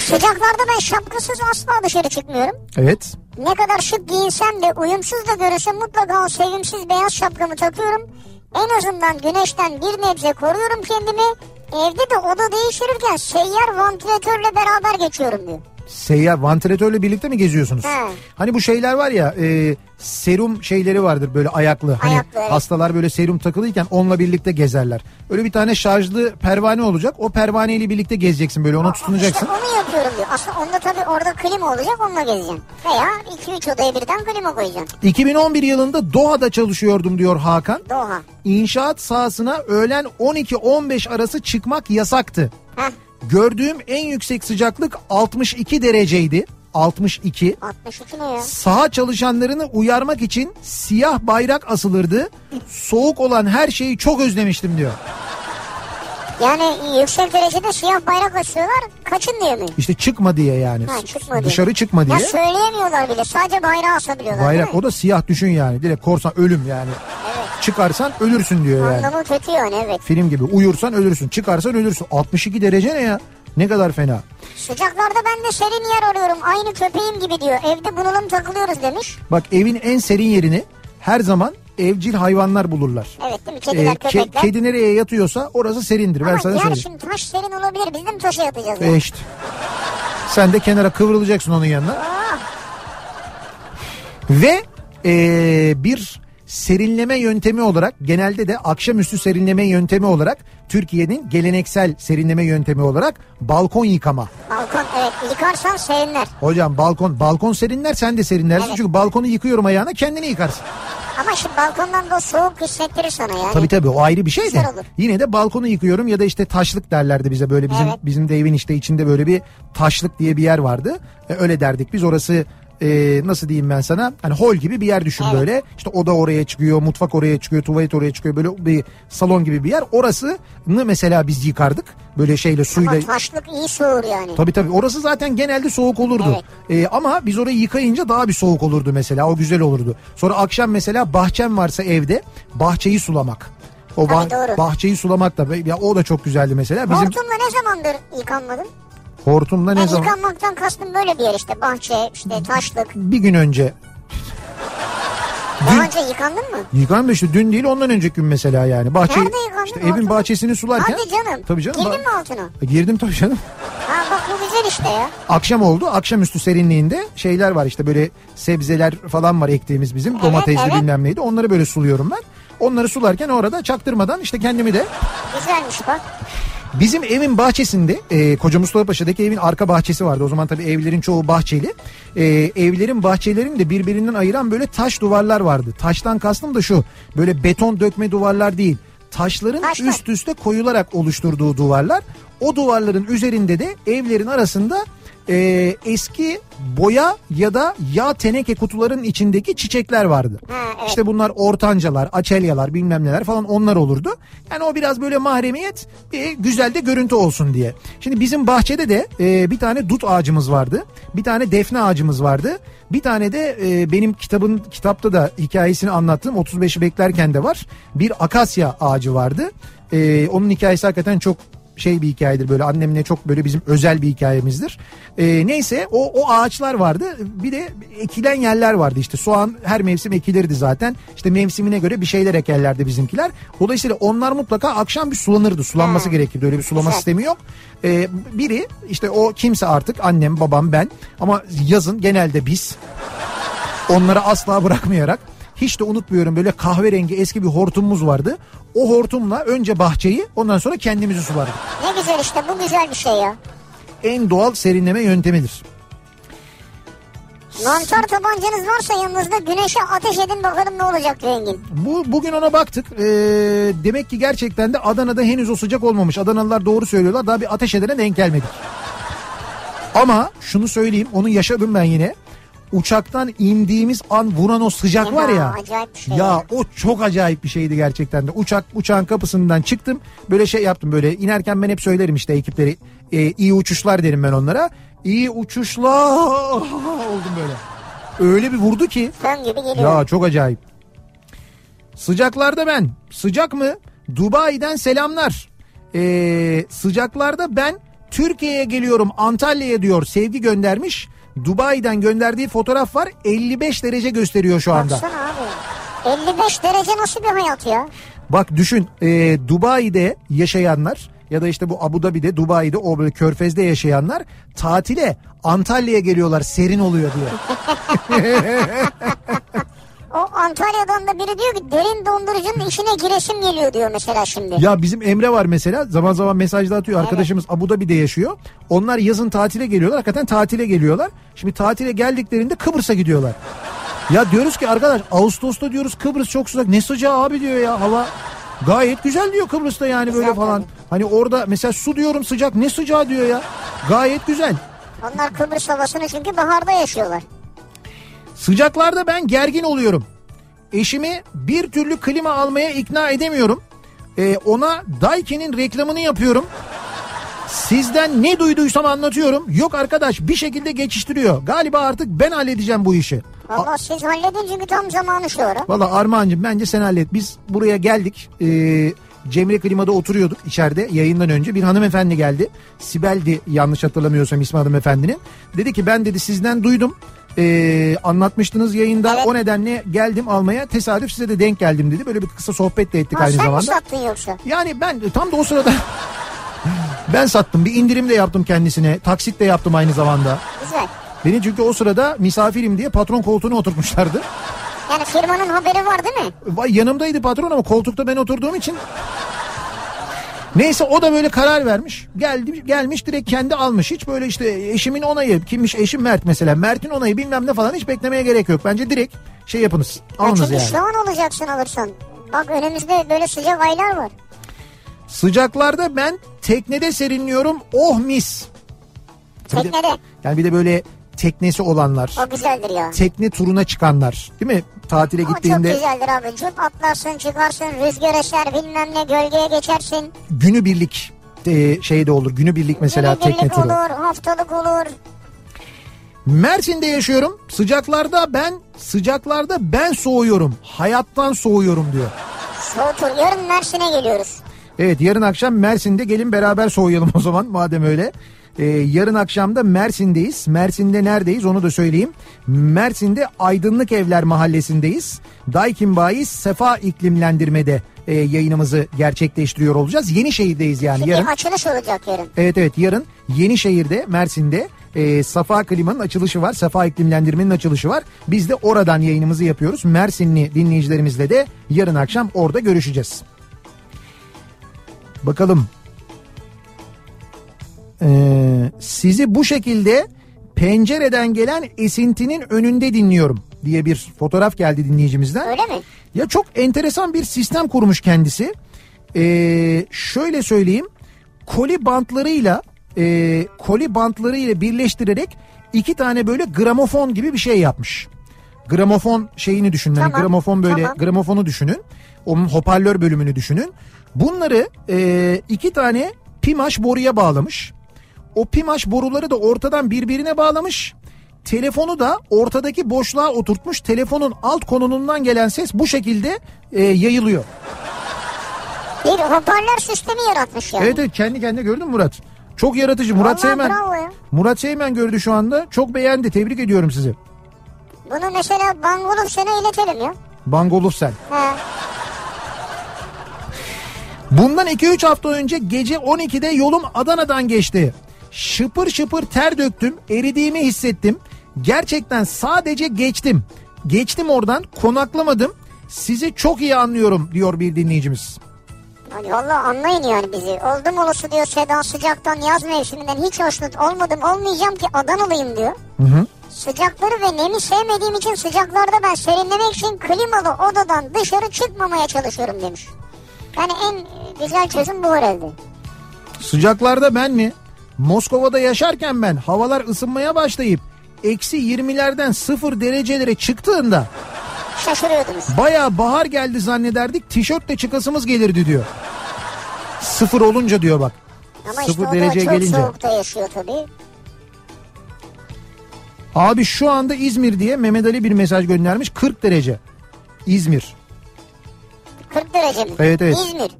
Sıcaklarda ben şapkasız asla dışarı çıkmıyorum. Evet. Ne kadar şık giyinsem de uyumsuz da görürsem mutlaka o sevimsiz beyaz şapkamı takıyorum. En azından güneşten bir nebze koruyorum kendimi. Evde de oda değiştirirken seyyar vantilatörle beraber geçiyorum diyor. Seyyar vantilatörle birlikte mi geziyorsunuz? He. Hani bu şeyler var ya e, serum şeyleri vardır böyle ayaklı. Hani Ayaklı, evet. hastalar böyle serum takılıyken onunla birlikte gezerler. Öyle bir tane şarjlı pervane olacak. O pervaneyle birlikte gezeceksin böyle ona tutunacaksın. İşte onu yapıyorum diyor. Aslında onda tabii orada klima olacak onunla gezeceğim. Veya 2-3 odaya birden klima koyacaksın. 2011 yılında Doha'da çalışıyordum diyor Hakan. Doğa. İnşaat sahasına öğlen 12-15 arası çıkmak yasaktı. Heh, Gördüğüm en yüksek sıcaklık 62 dereceydi. 62. 62 ne ya? Saha çalışanlarını uyarmak için siyah bayrak asılırdı. Soğuk olan her şeyi çok özlemiştim diyor. Yani yüksek derecede siyah bayrak açıyorlar. Kaçın diye mi? İşte çıkma diye yani. Ha, çıkma diye. Dışarı çıkma diye. Ya söyleyemiyorlar bile. Sadece bayrağı asabiliyorlar. Bayrak o da siyah düşün yani. Direkt korsan ölüm yani. Çıkarsan ölürsün diyor yani. Anlamı kötü yani evet. Film gibi uyursan ölürsün çıkarsan ölürsün. 62 derece ne ya? Ne kadar fena. Sıcaklarda ben de serin yer arıyorum. Aynı köpeğim gibi diyor. Evde bunalım takılıyoruz demiş. Bak evin en serin yerini her zaman evcil hayvanlar bulurlar. Evet değil mi? Kediler, Ee, ke- köpekler. kedi nereye yatıyorsa orası serindir. Ben Ama sana yer söyleyeyim. şimdi taş serin olabilir. Biz de mi taşa yatacağız? E ya? işte. Sen de kenara kıvrılacaksın onun yanına. Aa, Ve ee, bir serinleme yöntemi olarak genelde de akşamüstü serinleme yöntemi olarak Türkiye'nin geleneksel serinleme yöntemi olarak balkon yıkama. balkon evet yıkarsan serinler. Hocam balkon balkon serinler sen de serinlersin Evet. çünkü balkonu yıkıyorum ayağına kendini yıkarsın. Ama şimdi balkondan da soğuk hissettirir sana yani. Tabii tabii o ayrı bir şey de. Yine de balkonu yıkıyorum ya da işte taşlık derlerdi bize böyle bizim Evet. bizim de evin işte içinde böyle bir taşlık diye bir yer vardı. E, öyle derdik biz orası e, nasıl diyeyim ben sana hani hol gibi bir yer düşün Evet. böyle. İşte oda oraya çıkıyor, mutfak oraya çıkıyor, tuvalet oraya çıkıyor. Böyle bir salon gibi bir yer. Orasını mesela biz yıkardık. Böyle şeyle suyla. Ama taşlık iyi soğur yani. Tabii tabii orası zaten genelde soğuk olurdu. Ee, ama biz orayı yıkayınca daha bir soğuk olurdu mesela o güzel olurdu. Sonra akşam mesela bahçem varsa evde bahçeyi sulamak. O Tabii doğru. bahçeyi sulamak da ya o da çok güzeldi mesela. Bizim Hortumla ne zamandır yıkanmadın? Hortumla ne Ben zaman yıkanmaktan kastım böyle bir yer işte. Bahçe, işte taşlık. bir gün önce Daha önce yıkandın mı? yıkandı işte dün değil ondan önceki gün mesela yani. Bahçeyi, Nerede yıkandın? işte evin bahçesini sularken. Hadi canım. Tabii canım. Girdin mi altına? Girdim tabii canım. Ha bak bu güzel işte ya. Akşam oldu. Akşamüstü serinliğinde şeyler var işte böyle sebzeler falan var ektiğimiz bizim. Domatesli evet. bilmem neydi. Onları böyle suluyorum ben. Onları sularken orada çaktırmadan işte kendimi de Güzelmiş bak. Bizim evin bahçesinde e, Koca Mustafa Paşa'daki evin arka bahçesi vardı. O zaman tabii evlerin çoğu bahçeli. E, evlerin bahçelerini de birbirinden ayıran böyle taş duvarlar vardı. Taştan kastım da şu böyle beton dökme duvarlar değil. Taşların Taşlar. üst üste koyularak oluşturduğu duvarlar. O duvarların üzerinde de evlerin arasında e, eski boya ya da yağ teneke kutuların içindeki çiçekler vardı. Ha, evet. İşte bunlar ortancalar, açelyalar bilmem neler falan onlar olurdu. Yani o biraz böyle mahremiyet e, güzel de görüntü olsun diye. Şimdi bizim bahçede de e, bir tane dut ağacımız vardı. Bir tane defne ağacımız vardı. Bir tane de e, benim kitabın kitapta da hikayesini anlattığım 35'i beklerken de var. Bir akasya ağacı vardı. E, onun hikayesi hakikaten çok şey bir hikayedir böyle annemle çok böyle bizim özel bir hikayemizdir. Ee, neyse o, o ağaçlar vardı bir de ekilen yerler vardı işte soğan her mevsim ekilirdi zaten işte mevsimine göre bir şeyler ekerlerdi bizimkiler. Dolayısıyla onlar mutlaka akşam bir sulanırdı sulanması Ha. gerekirdi öyle bir sulama Güzel. sistemi yok. Ee, biri işte o kimse artık annem babam ben ama yazın genelde biz onları asla bırakmayarak hiç de unutmuyorum böyle kahverengi eski bir hortumumuz vardı. O hortumla önce bahçeyi ondan sonra kendimizi sulardık. Ne güzel işte bu güzel bir şey ya. En doğal serinleme yöntemidir. Mantar tabancanız varsa yanınızda güneşe ateş edin bakalım ne olacak diyor Engin. Bu bugün ona baktık. Ee, demek ki gerçekten de Adana'da henüz o sıcak olmamış. Adanalılar doğru söylüyorlar. Daha bir ateş edene denk gelmedik. Ama şunu söyleyeyim, onu yaşadım ben yine. Uçaktan indiğimiz an vuran o sıcak var ya. acayip bir şey Ya ya. o çok acayip bir şeydi gerçekten de. Uçak uçağın kapısından çıktım. Böyle şey yaptım böyle inerken ben hep söylerim işte ekipleri. Ee, iyi uçuşlar derim ben onlara. İyi uçuşlar <laughs> oldum böyle. Öyle bir vurdu ki. Fön gibi geliyor. Ya çok acayip. Sıcaklarda ben. Sıcak mı? Dubai'den selamlar. Ee, sıcaklarda ben Türkiye'ye geliyorum Antalya'ya diyor sevgi göndermiş. Dubai'den gönderdiği fotoğraf var 55 derece gösteriyor şu anda. Baksana abi. 55 derece nasıl bir hayat ya? Bak düşün e, Dubai'de yaşayanlar ya da işte bu Abu Dhabi'de Dubai'de o böyle körfezde yaşayanlar tatile Antalya'ya geliyorlar serin oluyor diye. <laughs> O Antalya'dan da biri diyor ki derin dondurucunun içine giresim geliyor diyor mesela şimdi. Ya bizim Emre var mesela zaman zaman mesajda atıyor arkadaşımız Abu Dhabi'de yaşıyor. Onlar yazın tatile geliyorlar hakikaten tatile geliyorlar. Şimdi tatile geldiklerinde Kıbrıs'a gidiyorlar. Ya diyoruz ki arkadaş Ağustos'ta diyoruz Kıbrıs çok sıcak ne sıcağı abi diyor ya hava. Gayet güzel diyor Kıbrıs'ta yani böyle Güzel falan. tabii. Hani orada mesela su diyorum sıcak ne sıcağı diyor ya. Gayet güzel. Onlar Kıbrıs havasını çünkü baharda yaşıyorlar. Sıcaklarda ben gergin oluyorum. Eşimi bir türlü klima almaya ikna edemiyorum. Ee, ona Daiki'nin reklamını yapıyorum. Sizden ne duyduysam anlatıyorum. Yok arkadaş bir şekilde geçiştiriyor. Galiba artık ben halledeceğim bu işi. Valla siz halledin çünkü tam zamanı şu ara. Valla Armağan'cığım bence sen hallet. Biz buraya geldik. Ee, Cemre Klima'da oturuyorduk içeride yayından önce. Bir hanımefendi geldi. Sibel'di yanlış hatırlamıyorsam ismi hanımefendinin. Dedi ki ben dedi sizden duydum. Ee, anlatmıştınız yayında. Evet. O nedenle geldim almaya. Tesadüf size de denk geldim dedi. Böyle bir kısa sohbet de ettik Ha, aynı sen mi zamanda. sattın yoksa? Yani ben tam da o sırada <laughs> ben sattım. Bir indirim de yaptım kendisine. Taksit de yaptım aynı zamanda. Güzel. Beni çünkü o sırada misafirim diye patron koltuğuna oturtmuşlardı. Yani firmanın haberi var değil mi? Vay yanımdaydı patron ama koltukta ben oturduğum için. Neyse o da böyle karar vermiş. Geldi gelmiş direkt kendi almış. Hiç böyle işte eşimin onayı kimmiş eşim Mert mesela. Mert'in onayı bilmem ne falan hiç beklemeye gerek yok. Bence direkt şey yapınız. Alınız Açık yani. işlevan olacaksın alırsan. Bak önümüzde böyle sıcak aylar var. Sıcaklarda ben teknede serinliyorum. Oh mis. Bir de- Teknede. Yani bir de böyle teknesi olanlar. O güzeldir ya. Tekne turuna çıkanlar değil mi? Tatile çok gittiğinde güzeldir abi. Çok atlarsın çıkarsın rüzgar eser bilmem ne gölgeye geçersin. günübirlik e, şey de olur. Günübirlik mesela tekne Günübirlik turu. olur haftalık olur. Mersin'de yaşıyorum. Sıcaklarda ben sıcaklarda ben soğuyorum. Hayattan soğuyorum diyor. Soğutur. Yarın Mersin'e geliyoruz. Evet yarın akşam Mersin'de gelin beraber soğuyalım o zaman madem öyle. Ee, yarın akşam da Mersin'deyiz. Mersin'de neredeyiz onu da söyleyeyim. Mersin'de Aydınlık Evler Mahallesi'ndeyiz. Daikin Bayi Sefa iklimlendirmede e, yayınımızı gerçekleştiriyor olacağız. Yenişehir'deyiz yani Şimdi yarın. açılış olacak yarın. Evet evet yarın Yenişehir'de Mersin'de e, Safa Klima'nın açılışı var. Safa iklimlendirmenin açılışı var. Biz de oradan yayınımızı yapıyoruz. Mersinli dinleyicilerimizle de yarın akşam orada görüşeceğiz. Bakalım. Ee, sizi bu şekilde pencereden gelen esintinin önünde dinliyorum diye bir fotoğraf geldi dinleyicimizden. Öyle mi? Ya çok enteresan bir sistem kurmuş kendisi. Ee, şöyle söyleyeyim. Koli bantlarıyla e, koli bantlarıyla birleştirerek iki tane böyle gramofon gibi bir şey yapmış. Gramofon şeyini düşünün. Hani Tamam, gramofon böyle tamam. gramofonu düşünün. Onun hoparlör bölümünü düşünün. Bunları e, iki tane pimaş boruya bağlamış. O pimaş boruları da ortadan birbirine bağlamış. Telefonu da ortadaki boşluğa oturtmuş. Telefonun alt konunundan gelen ses bu şekilde e, yayılıyor. Bir hoparlör sistemi yaratmış yani. Evet evet kendi kendine gördün mü Murat? Çok yaratıcı. Murat Vallahi Seymen. bravo. Murat Seymen gördü şu anda. Çok beğendi. Tebrik ediyorum sizi. Bunu mesela Bangoluf sana iletelim ya. Bangoluf sen. He. Bundan 2-3 hafta önce gece 12'de yolum Adana'dan geçti. Şıpır şıpır ter döktüm, eridiğimi hissettim. Gerçekten sadece geçtim. Geçtim oradan, konaklamadım. Sizi çok iyi anlıyorum diyor bir dinleyicimiz. Ay Valla anlayın yani bizi. Oldum olası diyor Seda sıcaktan yaz mevsiminden hiç hoşnut olmadım olmayacağım ki Adanalıyım diyor. Hı hı. Sıcakları ve nemi sevmediğim için sıcaklarda ben serinlemek için klimalı odadan dışarı çıkmamaya çalışıyorum demiş. Yani en güzel çözüm bu herhalde. Sıcaklarda ben mi? Moskova'da yaşarken ben havalar ısınmaya başlayıp eksi 20'lerden 0 derecelere çıktığında Şaşırıyordunuz. Baya bahar geldi zannederdik tişörtle çıkasımız gelirdi diyor. Sıfır olunca diyor bak. Ama işte Sıfır da dereceye çok gelince. soğukta yaşıyor tabii. Abi şu anda İzmir diye Mehmet Ali bir mesaj göndermiş 40 derece. İzmir. 40 derece mi? Evet, evet. İzmir.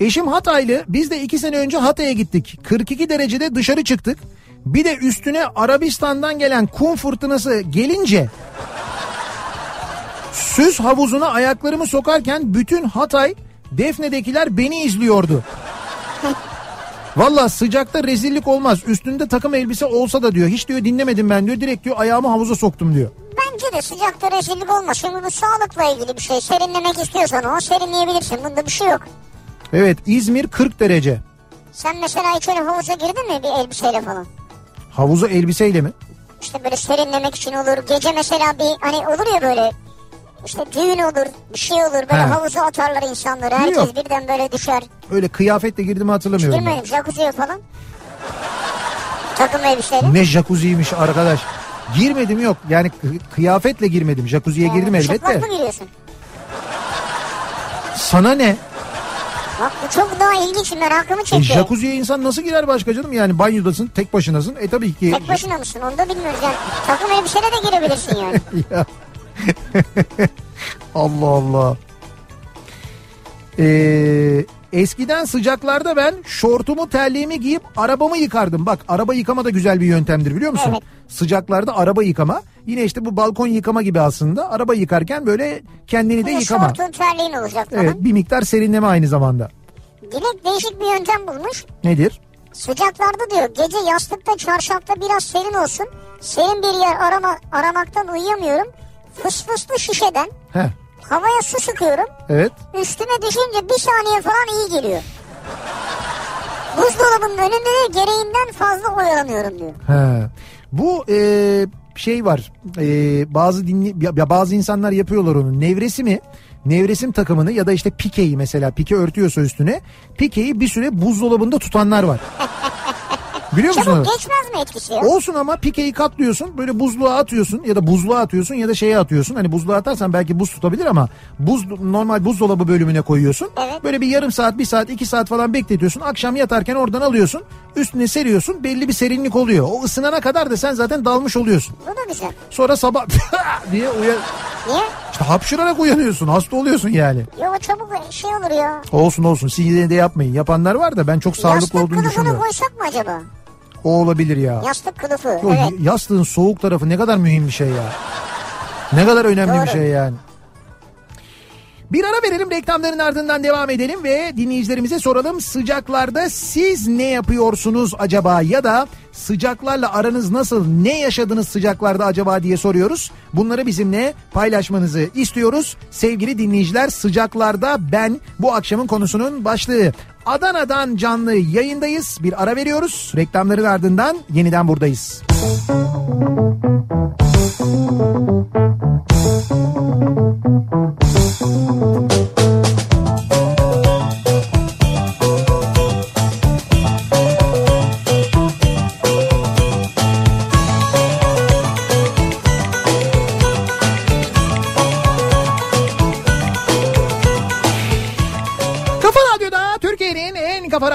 Eşim Hataylı biz de 2 sene önce Hatay'a gittik. 42 derecede dışarı çıktık. Bir de üstüne Arabistan'dan gelen kum fırtınası gelince süs havuzuna ayaklarımı sokarken bütün Hatay Defne'dekiler beni izliyordu. Valla sıcakta rezillik olmaz. Üstünde takım elbise olsa da diyor. Hiç diyor dinlemedim ben diyor. Direkt diyor ayağımı havuza soktum diyor. Bence de sıcakta rezillik olmaz. Şimdi bu sağlıkla ilgili bir şey. Serinlemek istiyorsan o serinleyebilirsin. Bunda bir şey yok. Evet İzmir 40 derece. Sen mesela hiç öyle havuza girdin mi bir elbiseyle falan? Havuza elbiseyle mi? İşte böyle serinlemek için olur. Gece mesela bir hani olur ya böyle işte düğün olur bir şey olur böyle He. havuza atarlar insanları. Herkes Yok. birden böyle düşer. Öyle kıyafetle girdiğimi hatırlamıyorum. ben. Girmedim jacuzziye falan. Takım elbiseyle. Ne jacuzzi'ymiş arkadaş. Girmedim yok. Yani kı- kıyafetle girmedim. Jacuzziye girdim elbette. Çıplak mı giriyorsun? Sana ne? Bak bu çok daha ilginç merakımı E, çekiyor. jacuzziye insan nasıl girer başka canım? Yani banyodasın tek başınasın. E tabii ki. Tek başına mısın onu da bilmiyoruz yani. Takım elbiseyle de girebilirsin yani. <laughs> Ya. <laughs> Allah Allah. Ee, eskiden sıcaklarda ben şortumu terliğimi giyip arabamı yıkardım. Bak araba yıkama da güzel bir yöntemdir biliyor musun? Evet. Sıcaklarda araba yıkama. Yine işte bu balkon yıkama gibi aslında. Araba yıkarken böyle kendini de Böyle yıkama. şortun terliğin olacak falan. Evet bir miktar serinleme aynı zamanda. Dilek değişik bir yöntem bulmuş. Nedir? Sıcaklarda diyor gece yastıkta çarşafta biraz serin olsun. Serin bir yer arama, aramaktan uyuyamıyorum. Fısfıslı şişeden Heh, havaya su sıkıyorum. evet. Üstüme düşünce bir saniye falan iyi geliyor. Buzdolabının önünde de gereğinden fazla oyalanıyorum diyor. He. Bu e, şey var. E, bazı dinli ya, bazı insanlar yapıyorlar onu. Nevresimi nevresim takımını ya da işte pikeyi mesela pike örtüyorsa üstüne pikeyi bir süre buzdolabında tutanlar var. <laughs> Biliyor musun? Çabuk geçmez mi etkisi? Olsun ama pikeyi katlıyorsun böyle buzluğa atıyorsun ya da buzluğa atıyorsun ya da şeye atıyorsun. Hani buzluğa atarsan belki buz tutabilir ama buz normal buzdolabı bölümüne koyuyorsun. Evet. Böyle bir yarım saat bir saat iki saat falan bekletiyorsun. Akşam yatarken oradan alıyorsun üstüne seriyorsun belli bir serinlik oluyor. O ısınana kadar da sen zaten dalmış oluyorsun. Bu da güzel. Sonra sabah <laughs> diye uyan... Niye? İşte hapşırarak uyanıyorsun hasta oluyorsun yani. Yok çabuk şey olur ya. Olsun olsun siz yine de yapmayın. Yapanlar var da ben çok sağlıklı Yastık olduğunu kılıfını düşünmüyorum. koysak mı acaba? O olabilir ya. Yastık kılıfı. Yo, evet. Yastığın soğuk tarafı ne kadar mühim bir şey ya. Ne kadar önemli Doğru. bir şey yani. Bir ara verelim reklamların ardından devam edelim ve dinleyicilerimize soralım sıcaklarda siz ne yapıyorsunuz acaba ya da sıcaklarla aranız nasıl ne yaşadınız sıcaklarda acaba diye soruyoruz. Bunları bizimle paylaşmanızı istiyoruz. Sevgili dinleyiciler sıcaklarda ben bu akşamın konusunun başlığı. Adana'dan canlı yayındayız. Bir ara veriyoruz. Reklamların ardından yeniden buradayız. Kafa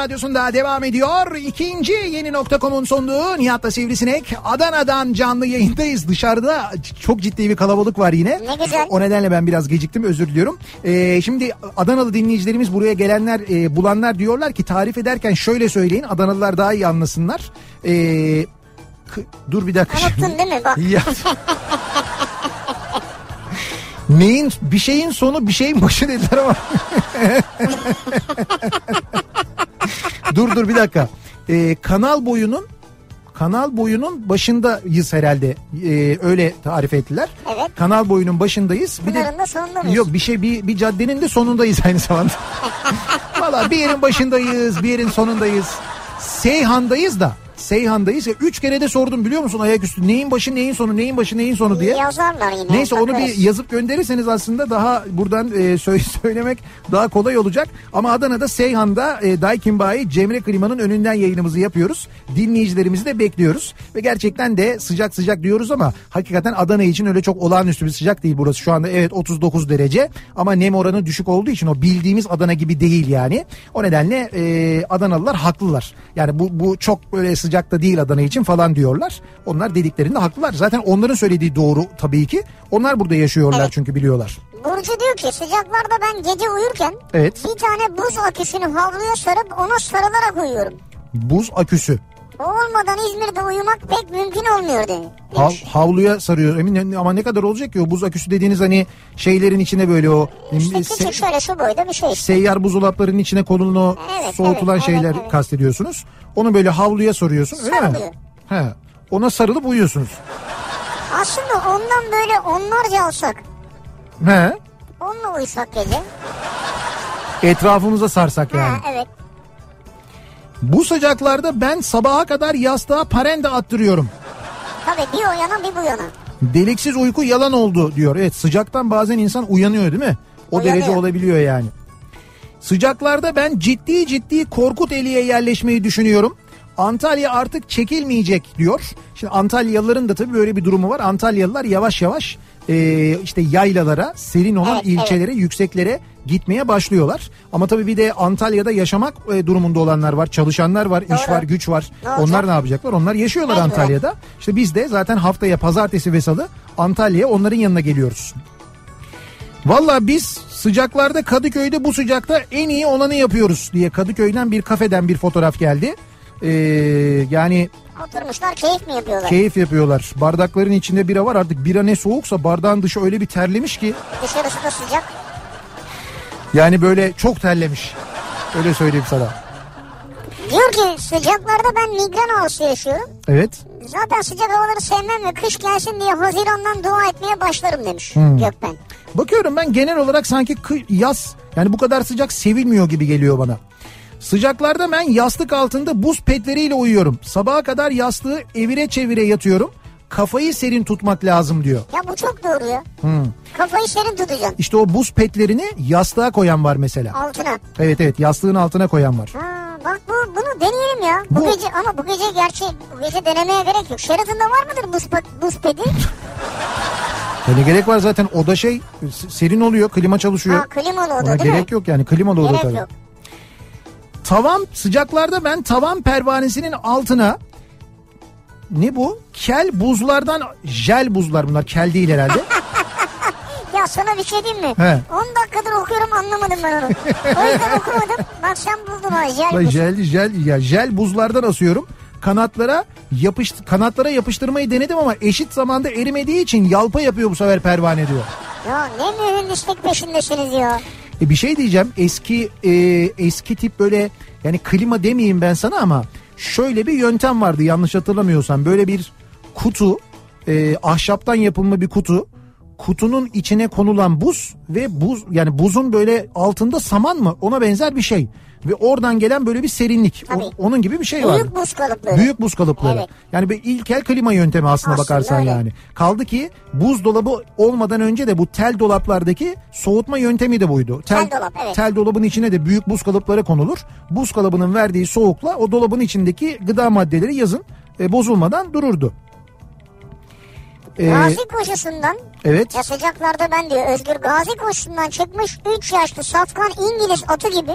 radyosunda devam ediyor. İkinci yeni nokta.com'un sunduğu Nihat'la Sivrisinek. Adana'dan canlı yayındayız. Dışarıda çok ciddi bir kalabalık var yine. Ne güzel. O nedenle ben biraz geciktim özür diliyorum. Ee, şimdi Adanalı dinleyicilerimiz buraya gelenler e, bulanlar diyorlar ki tarif ederken şöyle söyleyin Adanalılar daha iyi anlasınlar. Ee, dur bir dakika. Unuttun değil mi? Bak. Ya. Neyin bir şeyin sonu bir şeyin başı dediler ama. <laughs> dur dur bir dakika. Ee, kanal boyunun kanal boyunun başındayız herhalde. Ee, öyle tarif ettiler. Evet. Kanal boyunun başındayız. Bir Pınar'ın da sonunda mıyız? Yok bir şey bir, bir caddenin de sonundayız aynı zamanda. <laughs> Valla bir yerin başındayız, bir yerin sonundayız. Seyhan'dayız da. Seyhan'dayız ya. Üç kere de sordum biliyor musun ayaküstü. Neyin başı neyin sonu neyin başı neyin sonu diye. Yazarlar yine. Neyse onu bir yazıp gönderirseniz aslında daha buradan e, sö- <laughs> söylemek daha kolay olacak. Ama Adana'da Seyhan'da e, Daikin Bayi Cemre Klima'nın önünden yayınımızı yapıyoruz. Dinleyicilerimizi de bekliyoruz. Ve gerçekten de sıcak sıcak diyoruz ama hakikaten Adana için öyle çok olağanüstü bir sıcak değil burası. Şu anda evet 39 derece ama nem oranı düşük olduğu için o bildiğimiz Adana gibi değil yani. O nedenle e, Adanalılar haklılar. Yani bu, bu çok böyle sıcakta değil Adana için falan diyorlar. Onlar dediklerinde haklılar. Zaten onların söylediği doğru tabii ki. Onlar burada yaşıyorlar Evet. çünkü biliyorlar. Burcu diyor ki sıcaklarda ben gece uyurken Evet. bir tane buz aküsünü havluya sarıp ona sarılarak uyuyorum. Buz aküsü. O olmadan İzmir'de uyumak pek mümkün olmuyor dedi. Hav, havluya sarıyor. Emin ama ne kadar olacak ki o buz aküsü dediğiniz hani şeylerin içine böyle o İşte se- küçük şöyle şu boyda bir şey işte. seyyar buzdolaplarının içine konulun o Evet, soğutulan evet, şeyler evet, evet. kastediyorsunuz. Onu böyle havluya soruyorsun öyle mi? Sarılıyor. He. Ona sarılıp uyuyorsunuz. Aslında ondan böyle onlarca alsak. He. Onunla uyusak gece. Etrafımıza sarsak yani. Ha evet. Bu sıcaklarda ben sabaha kadar yastığa parende attırıyorum. Tabii bir o yana bir bu yana. Deliksiz uyku yalan oldu diyor. Evet sıcaktan bazen insan uyanıyor değil mi? O Uyanıyor. derece olabiliyor yani. Sıcaklarda ben ciddi ciddi Korkuteli'ye yerleşmeyi düşünüyorum. Antalya artık çekilmeyecek diyor. Şimdi Antalyalıların da tabii böyle bir durumu var. Antalyalılar yavaş yavaş e, işte yaylalara, serin olan Evet, ilçelere, yükseklere gitmeye başlıyorlar. Ama tabii bir de Antalya'da yaşamak e, durumunda olanlar var, çalışanlar var, iş Doğru. var, güç var. Olacak? Onlar ne yapacaklar? Onlar yaşıyorlar Mecburen. Antalya'da. İşte biz de zaten haftaya pazartesi ve salı Antalya'ya onların yanına geliyoruz. Valla biz sıcaklarda Kadıköy'de bu sıcakta en iyi olanı yapıyoruz diye Kadıköy'den bir kafeden bir fotoğraf geldi. Ee, yani Oturmuşlar keyif mi yapıyorlar? keyif yapıyorlar. Bardakların içinde bira var artık bira ne soğuksa bardağın dışı öyle bir terlemiş ki Dışarısı da sıcak. Yani böyle çok terlemiş. Öyle söyleyeyim sana. Diyor ki sıcaklarda ben migren ağrısı yaşıyorum. Evet. Zaten sıcak havaları sevmem ve kış gelsin diye Haziran'dan dua etmeye başlarım demiş Hmm. Gökben. Bakıyorum ben genel olarak sanki yaz yani bu kadar sıcak sevilmiyor gibi geliyor bana. Sıcaklarda ben yastık altında buz petleriyle uyuyorum. Sabaha kadar yastığı evire çevire yatıyorum. Kafayı serin tutmak lazım diyor. Ya bu çok doğru ya. Hmm. Kafayı serin tutacaksın. İşte o buz petlerini yastığa koyan var mesela. Altına. Evet evet yastığın altına koyan var. Ha, bak bu bunu deneyelim ya. Bu, Bu- gece ama bu gece gerçi bu gece denemeye gerek yok. Sheraton'da var mıdır buz, buz pedi? <laughs> Ya ne gerek var zaten oda şey serin oluyor klima çalışıyor. ha klimalı oda Ona değil gerek mi? yok yani klimalı oda Gerek tabii. yok. Tavan sıcaklarda ben tavan pervanesinin altına ne bu? Kel buzlardan jel buzlar bunlar kel değil herhalde. <laughs> Ya sana bir şey diyeyim mi? He. 10 dakikadır okuyorum anlamadım ben onu. o yüzden okumadım. Bak sen buldun ha jel buz. jel jel ya jel buzlardan asıyorum. Kanatlara yapışt kanatlara yapıştırmayı denedim ama eşit zamanda erimediği için yalpa yapıyor bu sefer pervane diyor. Ya ne mühendislik peşindesiniz ya. E bir şey diyeceğim eski e, eski tip böyle yani klima demeyeyim ben sana ama şöyle bir yöntem vardı yanlış hatırlamıyorsam. Böyle bir kutu e, ahşaptan yapılma bir kutu kutunun içine konulan buz ve buz yani buzun böyle altında saman mı ona benzer bir şey ve oradan gelen böyle bir serinlik O- onun gibi bir şey var. Büyük buz kalıpları. Büyük buz kalıpları. Evet. Yani bir ilkel klima yöntemi aslında, Aslında bakarsan öyle. yani. Kaldı ki buzdolabı olmadan önce de bu tel dolaplardaki soğutma yöntemi de buydu. Tel dolap, evet. Tel dolabın içine de büyük buz kalıpları konulur. Buz kalıbının verdiği soğukla o dolabın içindeki gıda maddeleri yazın e, bozulmadan dururdu. Ee, Gazi evet. ya sıcaklarda ben diyor Özgür Gazi koşusundan çıkmış 3 yaşlı safkan İngiliz atı gibi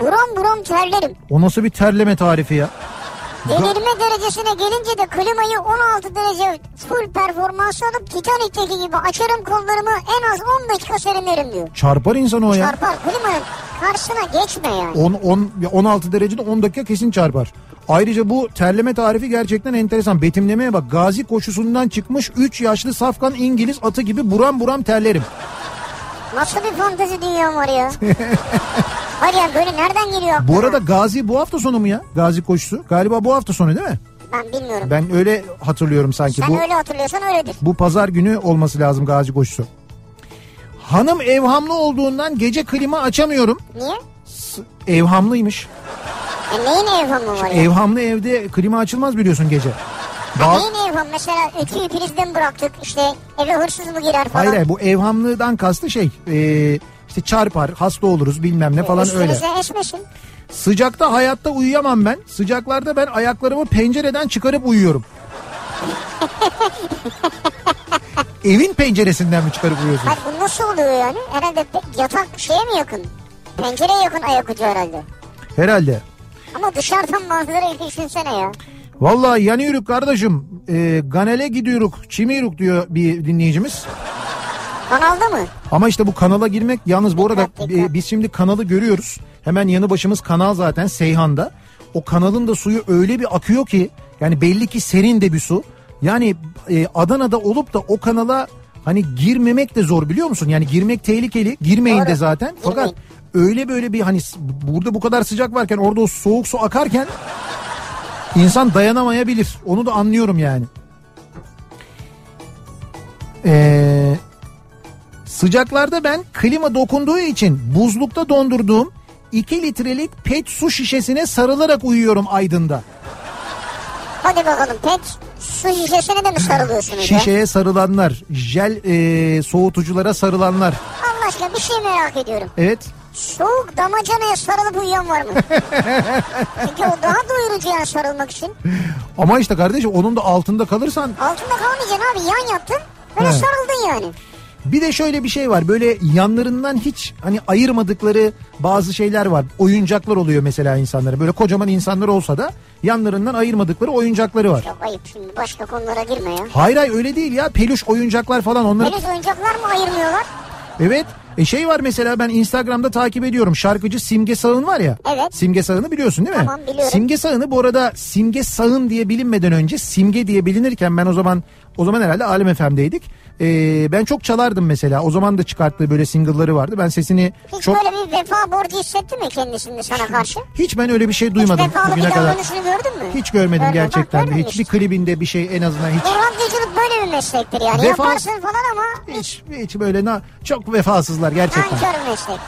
buram buram terlerim. O nasıl bir terleme tarifi ya? Delirme derecesine gelince de klimayı 16 derece full performans alıp Titanik'teki gibi açarım kollarımı en az 10 dakika serinlerim diyor. Çarpar insanı o ya. Çarpar klimanın karşısına geçme yani. 10, 10, 16 derecede 10 dakika kesin çarpar. Ayrıca bu terleme tarifi gerçekten enteresan. Betimlemeye bak. Gazi koşusundan çıkmış 3 yaşlı safkan İngiliz atı gibi buram buram terlerim. Nasıl bir fantezi dünya var ya. <laughs> Hayır yani böyle nereden geliyor aklına? Bu arada Gazi bu hafta sonu mu ya? Gazi koşusu. Galiba bu hafta sonu değil mi? Ben bilmiyorum. Ben öyle hatırlıyorum sanki. Sen bu öyle hatırlıyorsan öyledir. bu pazar günü olması lazım Gazi koşusu. Hanım evhamlı olduğundan gece klima açamıyorum. Niye? Evhamlıymış. E neyin evhamı var ya? Evhamlı evde klima açılmaz biliyorsun gece. Ha, Ba- neyin evhamı? Mesela ütüyü prizden bıraktık işte eve hırsız mı girer falan. Hayır hayır bu evhamlığından kastı şey e, işte çarpar hasta oluruz bilmem ne falan öyle. Üstünüze esmesin. Sıcakta hayatta uyuyamam ben. Sıcaklarda ben ayaklarımı pencereden çıkarıp uyuyorum. <laughs> Evin penceresinden mi çıkarıp uyuyorsun? Hayır bu nasıl oluyor yani? Herhalde yatak şeye mi yakın? Pencereye yakın ayak ucu herhalde. Herhalde. Ama dışarıdan manzarayı düşünsene ya. Vallahi yanıyoruz kardeşim. E, Ganel'e gidiyoruz. Çimiyoruz diyor bir dinleyicimiz. Kanalda mı? Ama işte bu kanala girmek yalnız bu arada e, biz şimdi kanalı görüyoruz. Hemen yanı başımız kanal zaten Seyhan'da. O kanalın da suyu öyle bir akıyor ki yani belli ki serin de bir su. Yani e, Adana'da olup da o kanala hani girmemek de zor biliyor musun? Yani girmek tehlikeli. Girmeyin Doğru. de zaten. Fakat öyle böyle bir hani burada bu kadar sıcak varken orada o soğuk su akarken insan dayanamayabilir. Onu da anlıyorum yani. Eee Sıcaklarda ben klima dokunduğu için buzlukta dondurduğum 2 litrelik pet su şişesine sarılarak uyuyorum Aydın'da. Hadi bakalım pet su şişesine de mi sarılıyorsunuz ya? Şişeye sarılanlar, jel e, soğutuculara sarılanlar. Allah aşkına bir şey merak ediyorum. Evet. Soğuk damacanaya sarılıp uyuyan var mı? <laughs> Çünkü o daha doyurucu yani sarılmak için. Ama işte kardeşim onun da altında kalırsan Altında kalmayacaksın abi yan yattın. Böyle He. sarıldın yani. bir de şöyle bir şey var. Böyle yanlarından hiç hani ayırmadıkları bazı şeyler var. Oyuncaklar oluyor mesela insanlara. Böyle kocaman insanlar olsa da yanlarından ayırmadıkları oyuncakları var. Çok ayıp şimdi başka konulara girme ya. Hayır hayır öyle değil ya. Peluş oyuncaklar falan onları Henüz oyuncaklar mı ayırmıyorlar? Evet. E şey var mesela ben Instagram'da takip ediyorum. Şarkıcı Simge Sağın var ya. Evet. Simge Sağın'ı biliyorsun değil mi? Tamam, biliyorum. Simge Sağın'ı bu arada Simge Sağın diye bilinmeden önce Simge diye bilinirken ben o zaman o zaman herhalde Alem FM'deydik. Ee, ben çok çalardım mesela. O zaman da çıkarttığı böyle single'ları vardı. Ben sesini Hiç çok böyle bir vefa borcu hissetti mi kendisinde sana karşı? hiç ben öyle bir şey duymadım Hiç vefalı bir kadar. gördün mü? Hiç görmedim Görmedim, gerçekten bak Hiçbir işte. klibinde bir şey en azından hiç böyle bir meslektir yani. Vefa- Yaparsın falan ama hiç hiç, böyle na, çok vefasızlar gerçekten. nankör meslek.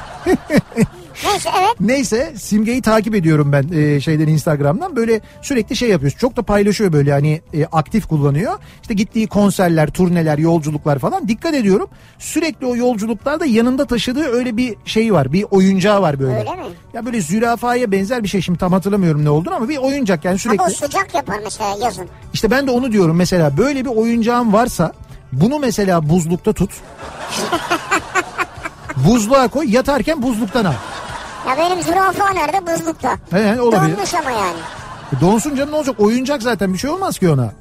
<laughs> Neyse evet. Neyse Simge'yi takip ediyorum ben e, şeyden Instagram'dan. Böyle sürekli şey yapıyoruz. Çok da paylaşıyor böyle hani e, aktif kullanıyor. İşte gittiği konserler, turneler, yolculuklar falan dikkat ediyorum. Sürekli o yolculuklarda yanında taşıdığı öyle bir şey var. Bir oyuncağı var böyle. Öyle mi? Ya böyle zürafaya benzer bir şey şimdi tam hatırlamıyorum ne olduğunu ama bir oyuncak yani sürekli. Ama o sıcak yapar mesela yazın. İşte ben de onu diyorum mesela böyle bir oyuncağın varsa bunu mesela buzlukta tut. <laughs> Buzluğa koy yatarken buzluktan al. Ya benim zürafa nerede? Buzlukta. He, he, olabilir. Donmuş ama yani. E, Donsun canım ne olacak oyuncak zaten bir şey olmaz ki ona.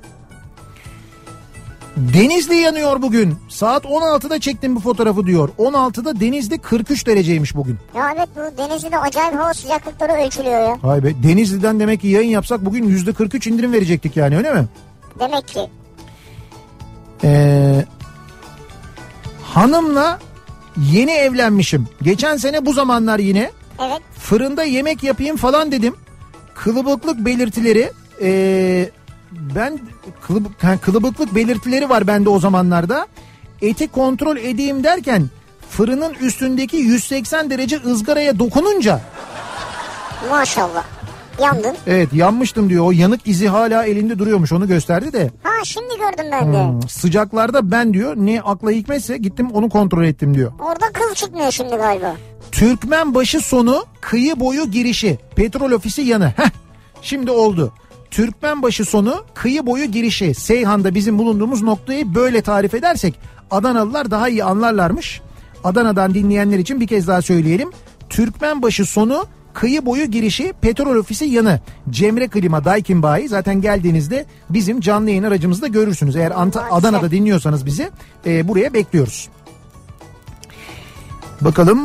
Denizli yanıyor bugün. Saat 16'da çektim bu fotoğrafı diyor. 16'da Denizli 43 dereceymiş bugün. Ya evet bu Denizli'de acayip hava sıcaklıkları ölçülüyor ya. Hay be Denizli'den demek ki yayın yapsak bugün %43 indirim verecektik yani öyle mi? Demek ki. Ee, hanımla yeni evlenmişim. Geçen sene bu zamanlar yine Evet. fırında yemek yapayım falan dedim. Kılıbıklık belirtileri ee, ben kılıbık, ha, kılıbıklık belirtileri var bende o zamanlarda. Eti kontrol edeyim derken fırının üstündeki 180 derece ızgaraya dokununca Maşallah. Yandın. evet yanmıştım diyor. O yanık izi hala elinde duruyormuş onu gösterdi de. Ha şimdi gördüm ben de. Hmm, sıcaklarda ben diyor ne akla hikmetse gittim onu kontrol ettim diyor. Orada kıl çıkmıyor şimdi galiba. Türkmenbaşı sonu kıyı boyu girişi petrol ofisi yanı. Heh, şimdi oldu. Türkmenbaşı sonu kıyı boyu girişi. Seyhan'da bizim bulunduğumuz noktayı böyle tarif edersek Adanalılar daha iyi anlarlarmış. Adana'dan dinleyenler için bir kez daha söyleyelim. Türkmenbaşı sonu kıyı boyu girişi petrol ofisi yanı. Cemre Klima Daikin Bayi zaten geldiğinizde bizim canlı yayın aracımızda görürsünüz. Eğer Anta- Adana'da dinliyorsanız bizi e, buraya bekliyoruz. Bakalım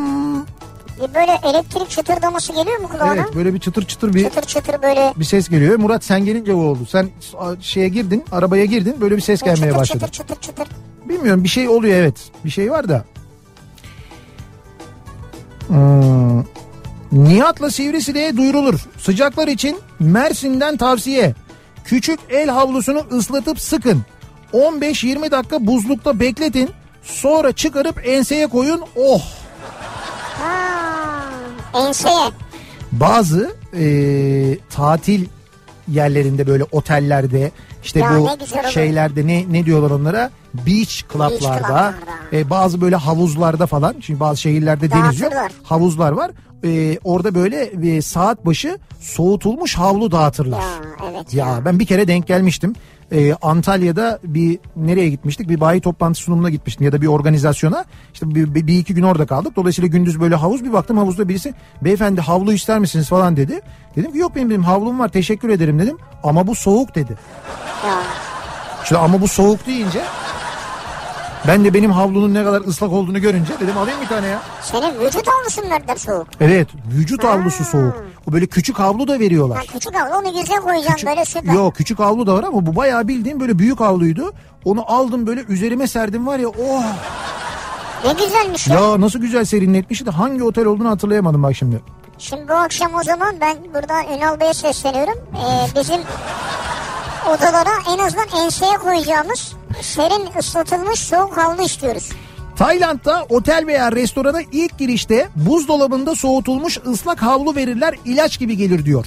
Bir böyle elektrik çıtırdaması geliyor mu kulağına? Evet böyle bir çıtır çıtır bir Çıtır çıtır böyle. bir ses geliyor. Murat sen gelince o oldu. Sen şeye girdin, arabaya girdin. Böyle bir ses gelmeye çıtır başladı. çıtır çıtır çıtır. Bilmiyorum bir şey oluyor evet. Bir şey var da. Hmm. Nihat'la Sivrisineğe duyurulur. Sıcaklar için Mersin'den tavsiye. Küçük el havlusunu ıslatıp sıkın. 15-20 dakika buzlukta bekletin. Sonra çıkarıp enseye koyun. Oh! Ha, enseye. bazı e, tatil yerlerinde böyle otellerde işte Ya bu ne şeylerde ne ne diyorlar onlara beach club'larda club'larda. e, bazı böyle havuzlarda falan şimdi bazı şehirlerde deniz yok havuzlar var E, orada böyle e, saat başı soğutulmuş havlu dağıtırlar. Ya evet Ya ben bir kere denk gelmiştim. Ee, Antalya'da bir nereye gitmiştik? Bir bayi toplantı sunumuna gitmiştim ya da bir organizasyona. İşte bir, bir, bir iki gün orada kaldık. Dolayısıyla gündüz böyle havuz bir baktım havuzda birisi beyefendi havlu ister misiniz falan dedi. Dedim ki yok benim, benim havlum var teşekkür ederim dedim. Ama bu soğuk dedi. ya. İşte ama bu soğuk deyince ben de benim havlunun ne kadar ıslak olduğunu görünce dedim alayım bir tane ya. Senin vücut havlusun nereden soğuk? Evet vücut havlusu soğuk. O böyle küçük havlu da Ha, veriyorlar. küçük havlu onu güzel koyacaksın Küçük- böyle süper. Yok küçük havlu da var ama bu bayağı bildiğim böyle büyük havluydu. Onu aldım böyle üzerime serdim var ya oh Ne güzelmiş ya. ya nasıl güzel serinletmişti de hangi otel olduğunu hatırlayamadım bak şimdi. Şimdi bu akşam o zaman ben buradan Ünal Bey'e sesleniyorum. Ee, bizim odalara en azından enseye koyacağımız serin ıslatılmış soğuk havlu istiyoruz. Tayland'da otel veya restorana ilk girişte buzdolabında soğutulmuş ıslak havlu verirler ilaç gibi gelir diyor.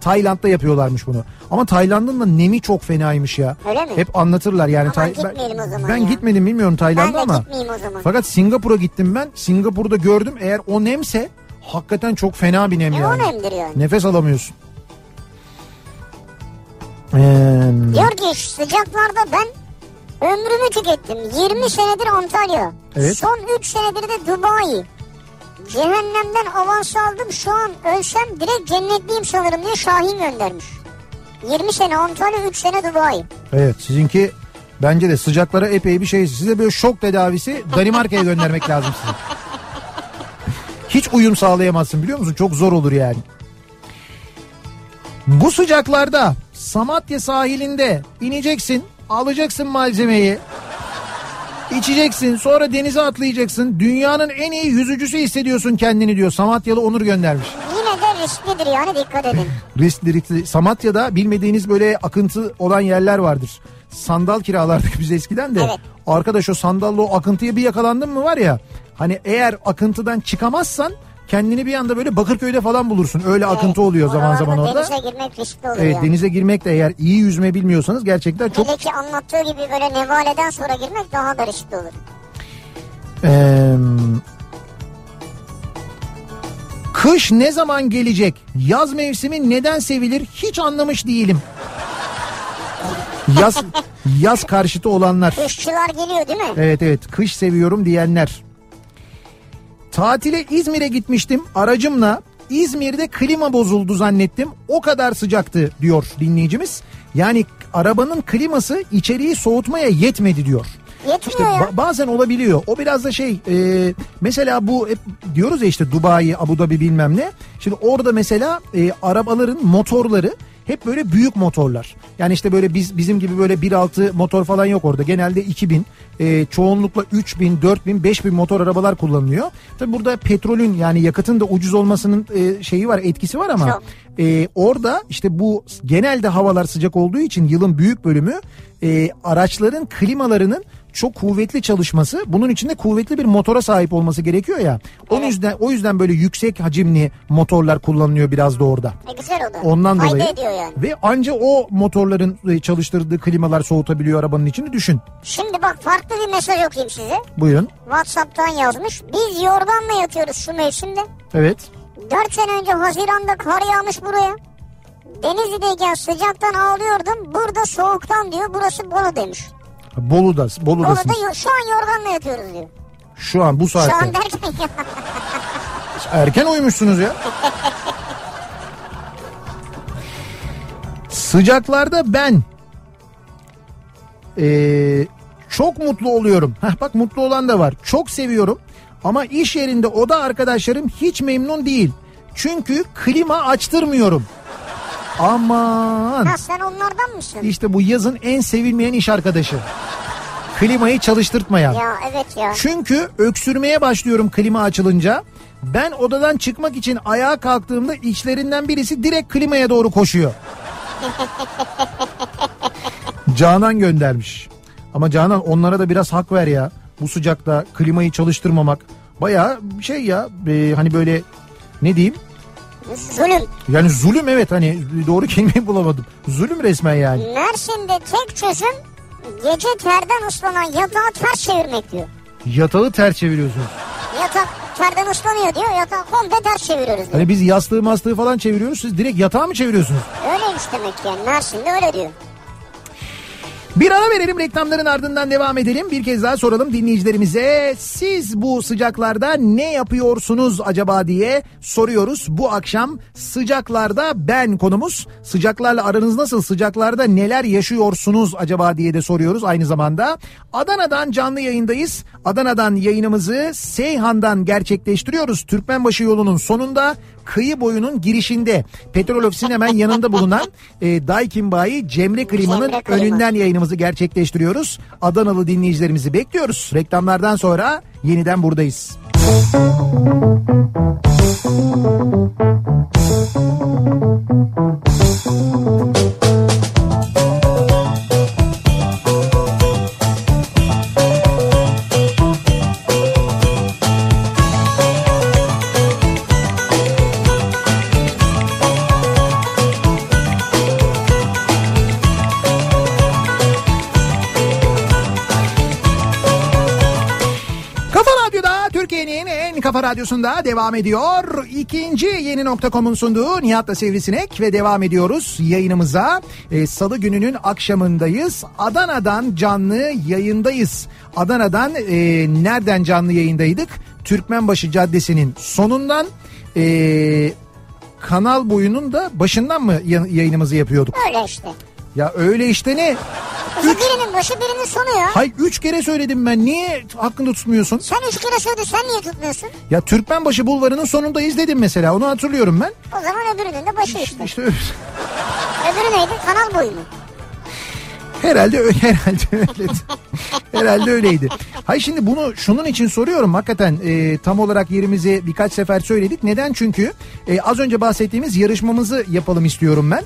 Tayland'da yapıyorlarmış bunu. Ama Tayland'ın da nemi çok fenaymış ya. Öyle mi? Hep anlatırlar yani. Aman Tay- gitmeyelim o zaman ben ya. gitmedim bilmiyorum Tayland'a Ben ama. gitmeyeyim o zaman. Fakat Singapur'a gittim ben. Singapur'da gördüm eğer o nemse hakikaten çok fena bir nem Ne yani. o nemdir yani? Nefes alamıyorsun. Ee, Diyor ki sıcaklarda ben ömrümü tükettim. 20 senedir Antalya. Evet. Son 3 senedir de Dubai. Cehennemden avans aldım şu an ölsem direkt cennetliyim sanırım diye Şahin göndermiş. 20 sene Antalya 3 sene Dubai. evet sizinki bence de sıcaklara epey bir şey. Size böyle şok tedavisi Danimarka'ya göndermek <laughs> lazım size. Hiç uyum sağlayamazsın biliyor musun? Çok zor olur yani. Bu sıcaklarda Samatya sahilinde ineceksin, alacaksın malzemeyi, içeceksin, sonra denize atlayacaksın. Dünyanın en iyi yüzücüsü hissediyorsun kendini diyor. Samatyalı Onur göndermiş. Yine de risklidir yani dikkat edin. <laughs> riskli riskli. Samatya'da bilmediğiniz böyle akıntı olan yerler vardır. Sandal kiralardık biz eskiden de. Evet. Arkadaş o sandalla o akıntıya bir yakalandın mı var ya. Hani eğer akıntıdan çıkamazsan kendini bir anda böyle Bakırköy'de falan bulursun. Öyle akıntı Evet, oluyor zaman zaman orada. Denize girmek riskli olur Evet denize girmek de eğer iyi yüzme bilmiyorsanız gerçekten çok Hele ki anlattığı gibi böyle nevaleden sonra girmek daha da riskli olur. Eee, kış ne zaman gelecek? Yaz mevsimi neden sevilir? Hiç anlamış değilim. Yaz <laughs> yaz karşıtı olanlar. Kuşçular geliyor değil mi? Evet evet kış seviyorum diyenler. Tatile İzmir'e gitmiştim aracımla. İzmir'de klima bozuldu zannettim. O kadar sıcaktı diyor dinleyicimiz. Yani arabanın kliması içeriği soğutmaya yetmedi diyor. Yetmiyor İşte ba- bazen olabiliyor. O biraz da şey e, mesela bu hep diyoruz ya işte Dubai, Abu Dhabi bilmem ne. Şimdi orada mesela e, arabaların motorları hep böyle büyük motorlar. Yani işte böyle biz bizim gibi böyle 1.6 motor falan yok orada. Genelde 2000, e, çoğunlukla 3000, 4000, 5000 motor arabalar kullanılıyor. Tabi burada petrolün yani yakıtın da ucuz olmasının e, şeyi var, etkisi var ama e, orada işte bu genelde havalar sıcak olduğu için yılın büyük bölümü e, araçların klimalarının çok kuvvetli çalışması bunun içinde kuvvetli bir motora sahip olması gerekiyor ya. O yüzden o yüzden böyle yüksek hacimli motorlar kullanılıyor biraz da orada. E güzel o da. Ondan Fayda dolayı ediyor yani. ve anca o motorların e, çalıştırdığı klimalar soğutabiliyor arabanın içini düşün. Şimdi bak farklı bir mesaj okuyayım size. Buyurun. Whatsapp'tan yazmış. Biz yorganla yatıyoruz şu mevsimde. Evet. 4 sene önce Haziran'da kar yağmış buraya. Denizli'deyken sıcaktan ağlıyordum. Burada soğuktan diyor. Burası Bolu demiş. Bolu'da, Bolu'dasınız. Bolu'da şu an yorganla yatıyoruz diyor. Şu an bu Şu an saatte. derken. Erken uyumuşsunuz ya. Sıcaklarda ben ee, çok mutlu oluyorum. Heh, bak mutlu olan da var. Çok seviyorum. Ama iş yerinde oda arkadaşlarım hiç memnun değil. Çünkü klima açtırmıyorum. Aman. ha sen onlardan mısın? İşte bu yazın en sevilmeyen iş arkadaşı. Klimayı çalıştırtmayan. Ya evet ya. Çünkü öksürmeye başlıyorum klima açılınca. Ben odadan çıkmak için ayağa kalktığımda içlerinden birisi direkt klimaya doğru koşuyor. <laughs> Canan göndermiş. Ama Canan onlara da biraz hak ver ya. Bu sıcakta klimayı çalıştırmamak. Baya şey ya e, hani böyle ne diyeyim? Zulüm. Yani zulüm evet hani doğru kelimeyi bulamadım. Zulüm resmen yani. Mersin'de tek çözüm gece terden ıslanan yatağı ters çevirmek diyor. Yatağı ters çeviriyorsunuz. Yatak terden ıslanıyor diyor. Yatağı komple ters çeviriyoruz diyor. Hani biz yastığı mastığı falan çeviriyoruz. Siz direkt yatağı mı çeviriyorsunuz? Öyleymiş demek ki yani. Mersin'de öyle diyor. Bir ara verelim reklamların ardından devam edelim. Bir kez daha soralım dinleyicilerimize. Siz bu sıcaklarda ne yapıyorsunuz acaba diye soruyoruz. Bu akşam sıcaklarda ben konumuz. Sıcaklarla aranız nasıl? Sıcaklarda neler yaşıyorsunuz acaba diye de soruyoruz aynı zamanda. Adana'dan canlı yayındayız. Adana'dan yayınımızı Seyhan'dan gerçekleştiriyoruz. Türkmenbaşı yolunun sonunda kıyı boyunun girişinde petrol ofisinin hemen yanında bulunan <laughs> e, Daikin Bayi Cemre Klima'nın önünden yayınımızı gerçekleştiriyoruz. Adanalı dinleyicilerimizi bekliyoruz. Reklamlardan sonra yeniden buradayız. Kafa kafa radyosunda devam ediyor. İkinci yeni nokta.com'un sunduğu Nihat'la Sivrisinek ve devam ediyoruz yayınımıza. Ee, Salı gününün akşamındayız. Adana'dan canlı yayındayız. Adana'dan e, nereden canlı yayındaydık? Türkmenbaşı Caddesi'nin sonundan e, kanal boyunun da başından mı ya- yayınımızı yapıyorduk? Öyle işte. Ya öyle işte ne? İşte birinin başı birinin sonu ya. Hay üç kere söyledim ben. Niye hakkında tutmuyorsun? Sen üç kere söyledin sen niye tutmuyorsun? Ya Türkmenbaşı Bulvarı'nın sonundayız dedim mesela. Onu hatırlıyorum ben. O zaman öbürünün de başı işte. İşte öyle. Öbürü neydi? Kanal boyu mu? Herhalde öyle herhalde öyle. herhalde öyleydi. Hayır şimdi bunu şunun için soruyorum hakikaten e, tam olarak yerimizi birkaç sefer söyledik. Neden? Çünkü e, az önce bahsettiğimiz yarışmamızı yapalım istiyorum ben.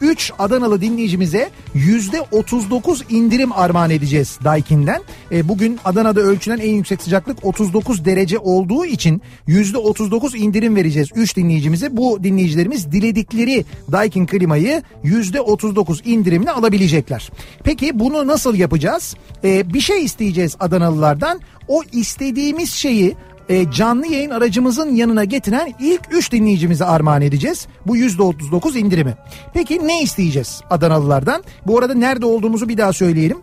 3 Adanalı dinleyicimize %39 indirim armağan edeceğiz Daikin'den. E, bugün Adana'da ölçülen en yüksek sıcaklık 39 derece olduğu için %39 indirim vereceğiz 3 dinleyicimize. Bu dinleyicilerimiz diledikleri Daikin klimayı %39 indirimle alabilecekler. Peki bunu nasıl yapacağız? Ee, bir şey isteyeceğiz Adanalılardan. O istediğimiz şeyi e, canlı yayın aracımızın yanına getiren ilk 3 dinleyicimize armağan edeceğiz. Bu %39 indirimi. Peki ne isteyeceğiz Adanalılardan? Bu arada nerede olduğumuzu bir daha söyleyelim.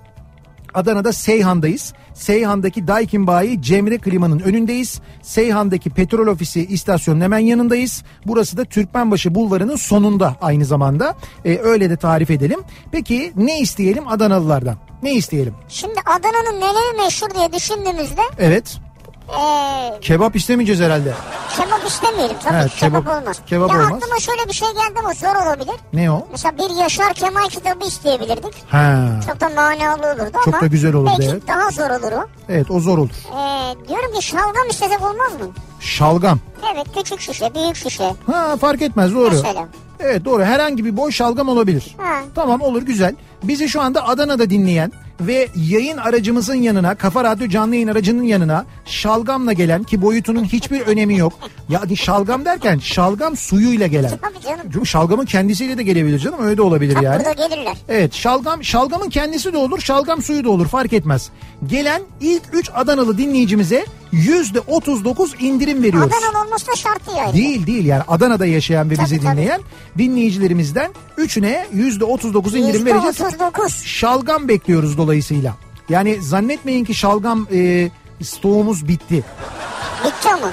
Adana'da Seyhan'dayız. Seyhan'daki Daikin Bayi Cemre Klima'nın önündeyiz. Seyhan'daki petrol ofisi istasyonun hemen yanındayız. Burası da Türkmenbaşı Bulvarı'nın sonunda aynı zamanda. Ee, öyle de tarif edelim. Peki ne isteyelim Adanalılardan? Ne isteyelim? Şimdi Adana'nın neleri meşhur diye düşündüğümüzde Evet. Ee, Kebap istemeyeceğiz herhalde. kebap istemeyelim tabii Evet, ki kebap, kebap- olmaz. kebap ya olmaz. aklıma şöyle bir şey geldi ama zor olabilir. Ne o? Mesela bir Yaşar Kemal kitabı isteyebilirdik. Ha. Çok da manalı olurdu Çok ama da güzel olurdu, belki evet. daha zor olur o. Evet o zor olur. Ee, diyorum ki şalgam istesek olmaz mı? Şalgam. Evet küçük şişe, büyük şişe. Ha fark etmez doğru. Mesela. Evet doğru herhangi bir boy şalgam olabilir. Ha. Tamam olur güzel. Bizi şu anda Adana'da dinleyen ve yayın aracımızın yanına Kafa Radyo canlı yayın aracının yanına şalgamla gelen ki boyutunun hiçbir önemi yok. Ya hadi şalgam derken şalgam suyuyla gelen. Tabii canım. Şalgamın kendisiyle de gelebilir canım öyle de olabilir Bak yani. burada gelirler. Evet şalgam şalgamın kendisi de olur şalgam suyu da olur fark etmez. Gelen ilk 3 Adanalı dinleyicimize %39 indirim veriyoruz. Adanalı olması da şart değil. Değil değil yani Adana'da yaşayan ve Tabii, bizi tabii. dinleyen dinleyicilerimizden 3'üne %39 indirim vereceğiz. %39. Şalgam bekliyoruz dolayısıyla. Yani zannetmeyin ki şalgam e, stoğumuz bitti. Bitti ama.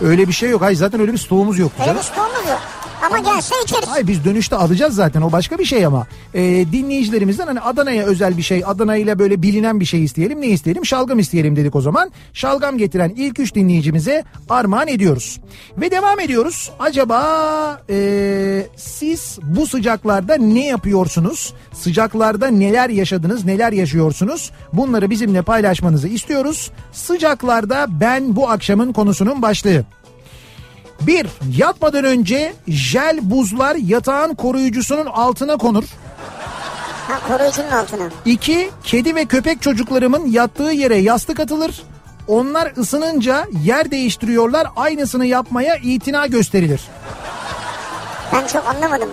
Öyle bir şey yok. Hayır zaten öyle bir stoğumuz yoktu Öyle bir stoğumuz yok. Ama gelse içeriz. Hayır biz dönüşte alacağız zaten o başka bir şey ama. E, dinleyicilerimizden hani Adana'ya özel bir şey Adana ile böyle bilinen bir şey isteyelim. Ne isteyelim? Şalgam isteyelim dedik o zaman. Şalgam getiren ilk üç dinleyicimize armağan ediyoruz. Ve devam ediyoruz. Acaba e, siz bu sıcaklarda ne yapıyorsunuz? Sıcaklarda neler yaşadınız neler yaşıyorsunuz? Bunları bizimle paylaşmanızı istiyoruz. Sıcaklarda ben bu akşamın konusunun başlığı bir, yatmadan önce jel buzlar yatağın koruyucusunun altına konur. Ha koruyucunun altına. İki, kedi ve köpek çocuklarımın yattığı yere yastık atılır. Onlar ısınınca yer değiştiriyorlar. Aynısını yapmaya itina gösterilir. Ben çok anlamadım.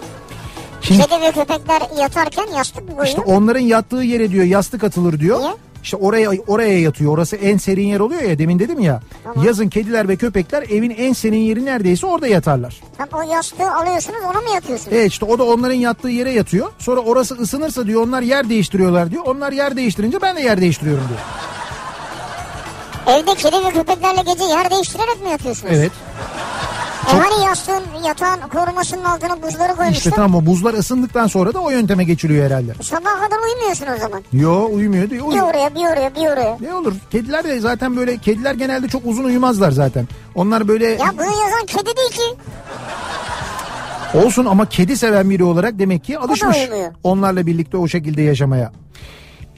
Şimdi Kedi ve köpekler yatarken yastık mı koyuyor? işte onların yattığı yere diyor yastık atılır diyor. Niye? İşte oraya oraya yatıyor. Orası en serin yer oluyor ya demin dedim ya. Tamam. Yazın kediler ve köpekler evin en serin yeri neredeyse orada yatarlar. Tam o yastığı alıyorsunuz ona mı yatıyorsunuz? Evet işte o da onların yattığı yere yatıyor. Sonra orası ısınırsa diyor onlar yer değiştiriyorlar diyor. Onlar yer değiştirince ben de yer değiştiriyorum diyor. Evde kedi ve köpeklerle gece yer değiştirerek mi yatıyorsunuz? Evet. E hani yastığın yatağın korumasının altına buzları koymuşlar. İşte tamam o buzlar ısındıktan sonra da o yönteme geçiliyor herhalde. Sabaha kadar uyumuyorsun o zaman. Yo uyumuyor diyor. Bir oraya bir oraya bir oraya. Ne olur? Kediler de zaten böyle kediler genelde çok uzun uyumazlar zaten. Onlar böyle Ya bunu yazan kedi değil ki. olsun ama kedi seven biri olarak demek ki alışmış. Onlarla birlikte o şekilde yaşamaya.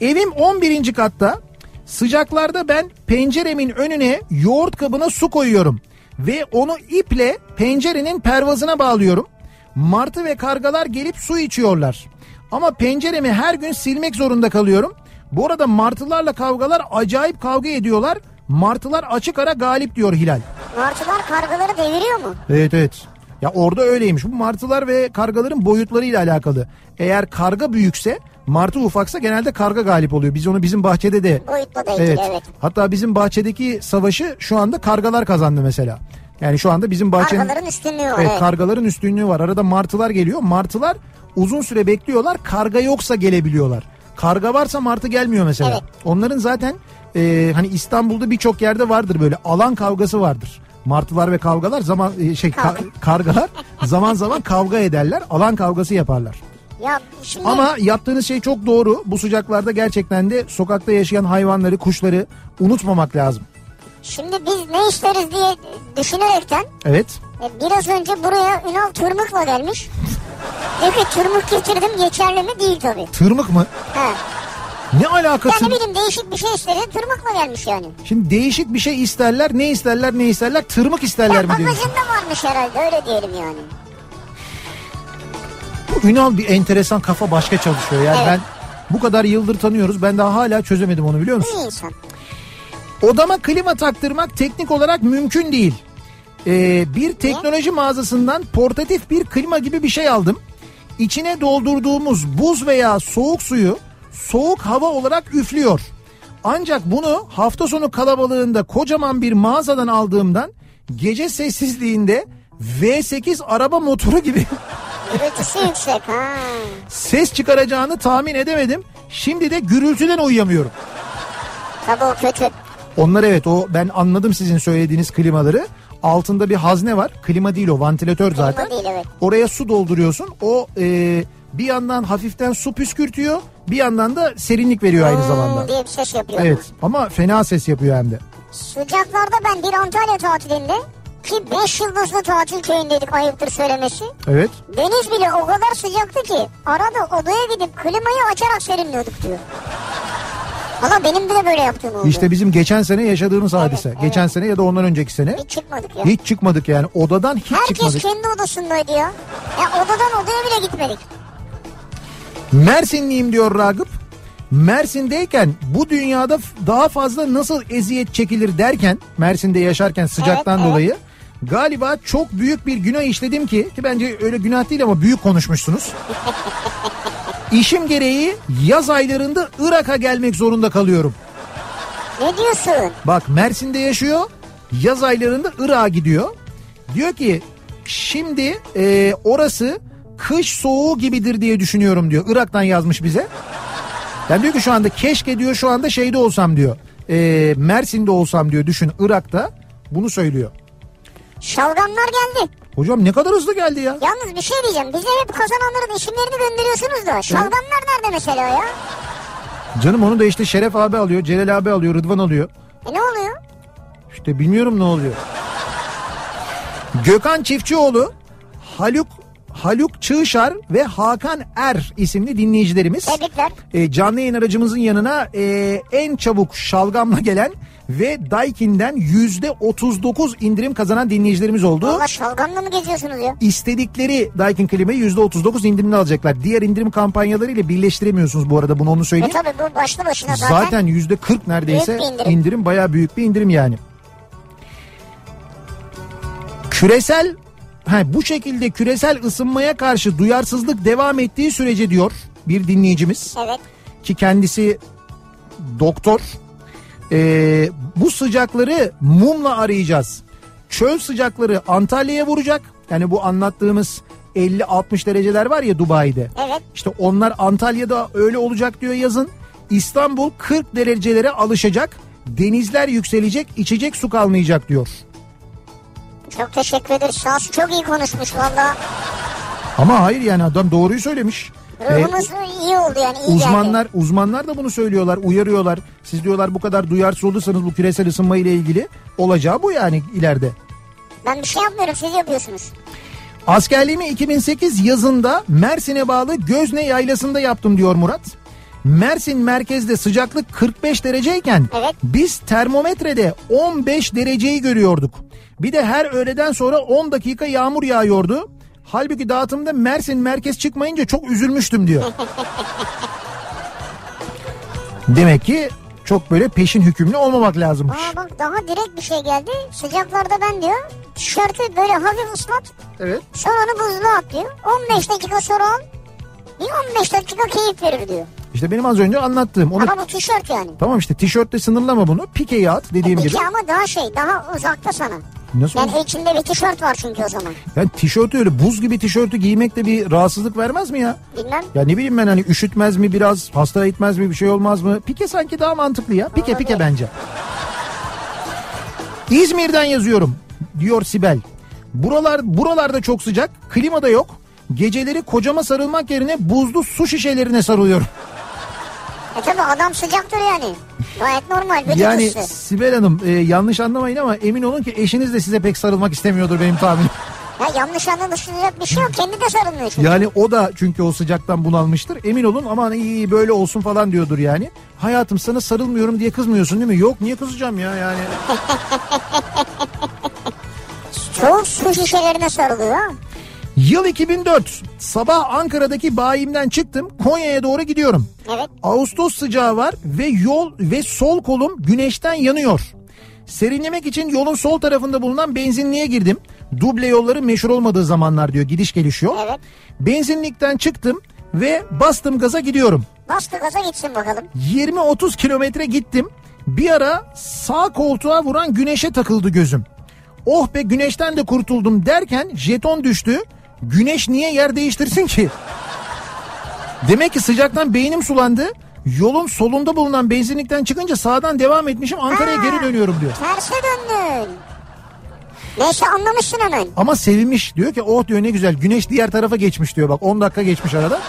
Evim 11. katta. Sıcaklarda ben penceremin önüne yoğurt kabına su koyuyorum. Ve onu iple pencerenin pervazına bağlıyorum. Martı ve kargalar gelip su içiyorlar. Ama penceremi her gün silmek zorunda kalıyorum. Bu arada martılarla kavgalar acayip kavga ediyorlar. Martılar açık ara galip diyor Hilal. Martılar kargaları deviriyor mu? Evet evet. Ya orada öyleymiş. Bu martılar ve kargaların boyutlarıyla alakalı. Eğer karga büyükse martı ufaksa genelde karga galip oluyor. Biz onu bizim bahçede de Boyutla da ilgili evet. Hatta bizim bahçedeki savaşı şu anda kargalar kazandı mesela. Yani şu anda bizim bahçenin Kargaların üstünlüğü var. Evet, Evet, kargaların üstünlüğü var. Arada martılar geliyor. Martılar uzun süre bekliyorlar. Karga yoksa gelebiliyorlar. Karga varsa martı gelmiyor mesela. Evet. Onların zaten e, hani İstanbul'da birçok yerde vardır böyle alan kavgası vardır. Martılar ve kavgalar zaman e, şey ka- kargalar zaman zaman kavga ederler. Alan kavgası yaparlar. Ya şimdi Ama yaptığınız şey çok doğru. Bu sıcaklarda gerçekten de sokakta yaşayan hayvanları, kuşları unutmamak lazım. şimdi biz ne isteriz diye düşünerekten Evet. e, biraz önce buraya Ünal Tırmık'la gelmiş. <laughs> Diyor ki tırmık getirdim geçerli mi değil tabii. Tırmık mı? He. Ne alakası? Ya ne bileyim değişik bir şey istedi tırmıkla gelmiş yani. Şimdi değişik bir şey isterler. Ne isterler ne isterler? Tırmık isterler Ya mi diyorsun? bagajında varmış herhalde öyle diyelim yani. Ünal bir enteresan kafa başka çalışıyor. Yani Evet. ben bu kadar yıldır tanıyoruz. Ben daha hala çözemedim onu biliyor musun? İyi insan. Odama klima taktırmak teknik olarak mümkün değil. Ee, bir teknoloji mağazasından portatif bir klima gibi bir şey aldım. İçine doldurduğumuz buz veya soğuk suyu soğuk hava olarak üflüyor. Ancak bunu hafta sonu kalabalığında kocaman bir mağazadan aldığımdan gece sessizliğinde V8 araba motoru gibi <laughs> Gürültüsü yüksek ha. ses çıkaracağını tahmin edemedim. Şimdi de gürültüden uyuyamıyorum. Tabii o kötü. Onlar evet o ben anladım sizin söylediğiniz klimaları. Altında bir hazne var. Klima değil o vantilatör zaten. değil, evet. Oraya su dolduruyorsun. O e, bir yandan hafiften su püskürtüyor. Bir yandan da serinlik veriyor aynı Oo zamanda. diye bir ses yapıyor. Evet ama fena ses yapıyor hem de. Sıcaklarda ben bir Antalya tatilinde ki 5 yıldızlı tatil köyündeydik ayıptır söylemesi. Evet. Deniz bile o kadar sıcaktı ki arada odaya gidip klimayı açarak serinliyorduk diyor. Valla benim de böyle yaptığım oldu. İşte bizim geçen sene yaşadığımız hadise. evet. Geçen sene ya da ondan önceki sene. Hiç çıkmadık ya. Hiç çıkmadık yani. Odadan hiç Herkes çıkmadık. kendi odasındaydı ya. Ya odadan odaya bile gitmedik. Mersinliyim diyor Ragıp. Mersin'deyken bu dünyada daha fazla nasıl eziyet çekilir derken Mersin'de yaşarken sıcaktan Evet, evet. dolayı galiba çok büyük bir günah işledim ki ki bence öyle günah değil ama büyük konuşmuşsunuz. İşim gereği yaz aylarında Irak'a gelmek zorunda kalıyorum. Ne diyorsun? Bak Mersin'de yaşıyor. Yaz aylarında Irak'a gidiyor. Diyor ki şimdi e, orası kış soğuğu gibidir diye düşünüyorum diyor. Irak'tan yazmış bize. Ben diyor ki şu anda keşke diyor şu anda şeyde olsam diyor. E, Mersin'de olsam diyor düşün Irak'ta. Bunu söylüyor. Şalgamlar geldi. Hocam ne kadar hızlı geldi ya. Yalnız bir şey diyeceğim. Bize hep kazananların isimlerini gönderiyorsunuz da. Şalgamlar nerede mesela ya? Canım onu da işte Şeref abi alıyor, Celal abi alıyor, Rıdvan alıyor. E ne oluyor? İşte bilmiyorum ne oluyor. Gökhan Çiftçioğlu, Haluk Haluk Çığşar ve Hakan Er isimli dinleyicilerimiz Tebrikler. e, canlı yayın aracımızın yanına e, en çabuk şalgamla gelen ve Daikin'den yüzde 39 indirim kazanan dinleyicilerimiz oldu. Valla şalgamla mı geziyorsunuz ya? İstedikleri Daikin klimayı yüzde 39 indirimli alacaklar. Diğer indirim kampanyalarıyla birleştiremiyorsunuz bu arada bunu onu E söyleyeyim. tabi bu başlı başına zaten. Zaten yüzde 40 neredeyse indirim. indirim bayağı büyük bir indirim yani. Küresel ha, bu şekilde küresel ısınmaya karşı duyarsızlık devam ettiği sürece diyor bir dinleyicimiz Evet. ki kendisi doktor Ee, bu sıcakları mumla arayacağız. Çöl sıcakları Antalya'ya vuracak. Yani bu anlattığımız 50-60 dereceler var ya Dubai'de. Evet. İşte onlar Antalya'da öyle olacak diyor yazın. İstanbul 40 derecelere alışacak. Denizler yükselecek, içecek su kalmayacak diyor. Çok teşekkür ederiz. Sağ olsun. Çok iyi konuşmuş valla. Ama hayır yani adam doğruyu söylemiş. Ee, Ruhumuz iyi oldu yani. iyi uzmanlar geldi. uzmanlar da bunu söylüyorlar, uyarıyorlar. Siz diyorlar bu kadar duyarsız olursanız bu küresel ısınma ile ilgili olacağı bu yani ileride. Ben bir şey yapmıyorum siz yapıyorsunuz. Askerliğimi 2008 yazında Mersin'e bağlı Gözne Yaylası'nda yaptım diyor Murat. Mersin merkezde sıcaklık 45 dereceyken Evet. biz termometrede 15 dereceyi görüyorduk. Bir de her öğleden sonra 10 dakika yağmur yağıyordu. Halbuki dağıtımda Mersin merkez çıkmayınca çok üzülmüştüm diyor. Demek ki çok böyle peşin hükümlü olmamak lazımmış. Aa bak daha direkt bir şey geldi. Sıcaklarda ben diyor tişörtü böyle hafif ıslat Evet. sonra onu buzluğa at diyor. 15 dakika sonra al. Bir 15 dakika keyif verir diyor. İşte benim az önce anlattığım. Onu Ama bu tişört yani. Tamam işte tişörtle sınırlama bunu. Pikeyi at dediğim gibi. İki ama daha şey daha uzakta sana. Nasıl Yani içinde bir tişört var çünkü o zaman. Yani tişörtü öyle buz gibi tişörtü giymek de bir rahatsızlık vermez mi ya? Bilmem. Ya ne bileyim ben hani üşütmez mi biraz hasta etmez mi bir şey olmaz mı? Pike sanki daha mantıklı ya. Pike pike bence. İzmir'den yazıyorum diyor Sibel. Buralar buralarda çok sıcak. Klima da yok. Geceleri kocama sarılmak yerine buzlu su şişelerine sarılıyorum. E tabi adam sıcaktır yani. Gayet normal. Vücut Yani ısı. Sibel Hanım e, yanlış anlamayın ama emin olun ki eşiniz de size pek sarılmak istemiyordur benim tahminim. Ya yanlış anlaşılacak bir şey yok. Kendi de sarılmıyor çünkü. Yani o da çünkü o sıcaktan bunalmıştır. Emin olun aman iyi iyi böyle olsun falan diyordur yani. Hayatım sana sarılmıyorum diye kızmıyorsun değil mi? Yok niye kızacağım ya yani. <laughs> Çoğu su şişelerine sarılıyor. Yıl 2004. Sabah Ankara'daki bayimden çıktım. Konya'ya doğru gidiyorum. Evet. Ağustos sıcağı var ve yol ve sol kolum güneşten yanıyor. Serinlemek için yolun sol tarafında bulunan benzinliğe girdim. Duble yolların meşhur olmadığı zamanlar diyor gidiş geliş yol. Evet. Benzinlikten çıktım ve bastım gaza gidiyorum. Bastı gaza gitsin bakalım. 20-30 kilometre gittim. Bir ara sağ koltuğa vuran güneşe takıldı gözüm. Oh be güneşten de kurtuldum derken jeton düştü. Güneş niye yer değiştirsin ki? Demek ki sıcaktan beynim sulandı. Yolun solunda bulunan benzinlikten çıkınca sağdan devam etmişim Ankara'ya Ha. geri dönüyorum diyor. Terse döndün. Neyse anlamışsın hemen. Ama sevinmiş diyor ki oh diyor ne güzel güneş diğer tarafa geçmiş diyor bak 10 dakika geçmiş arada.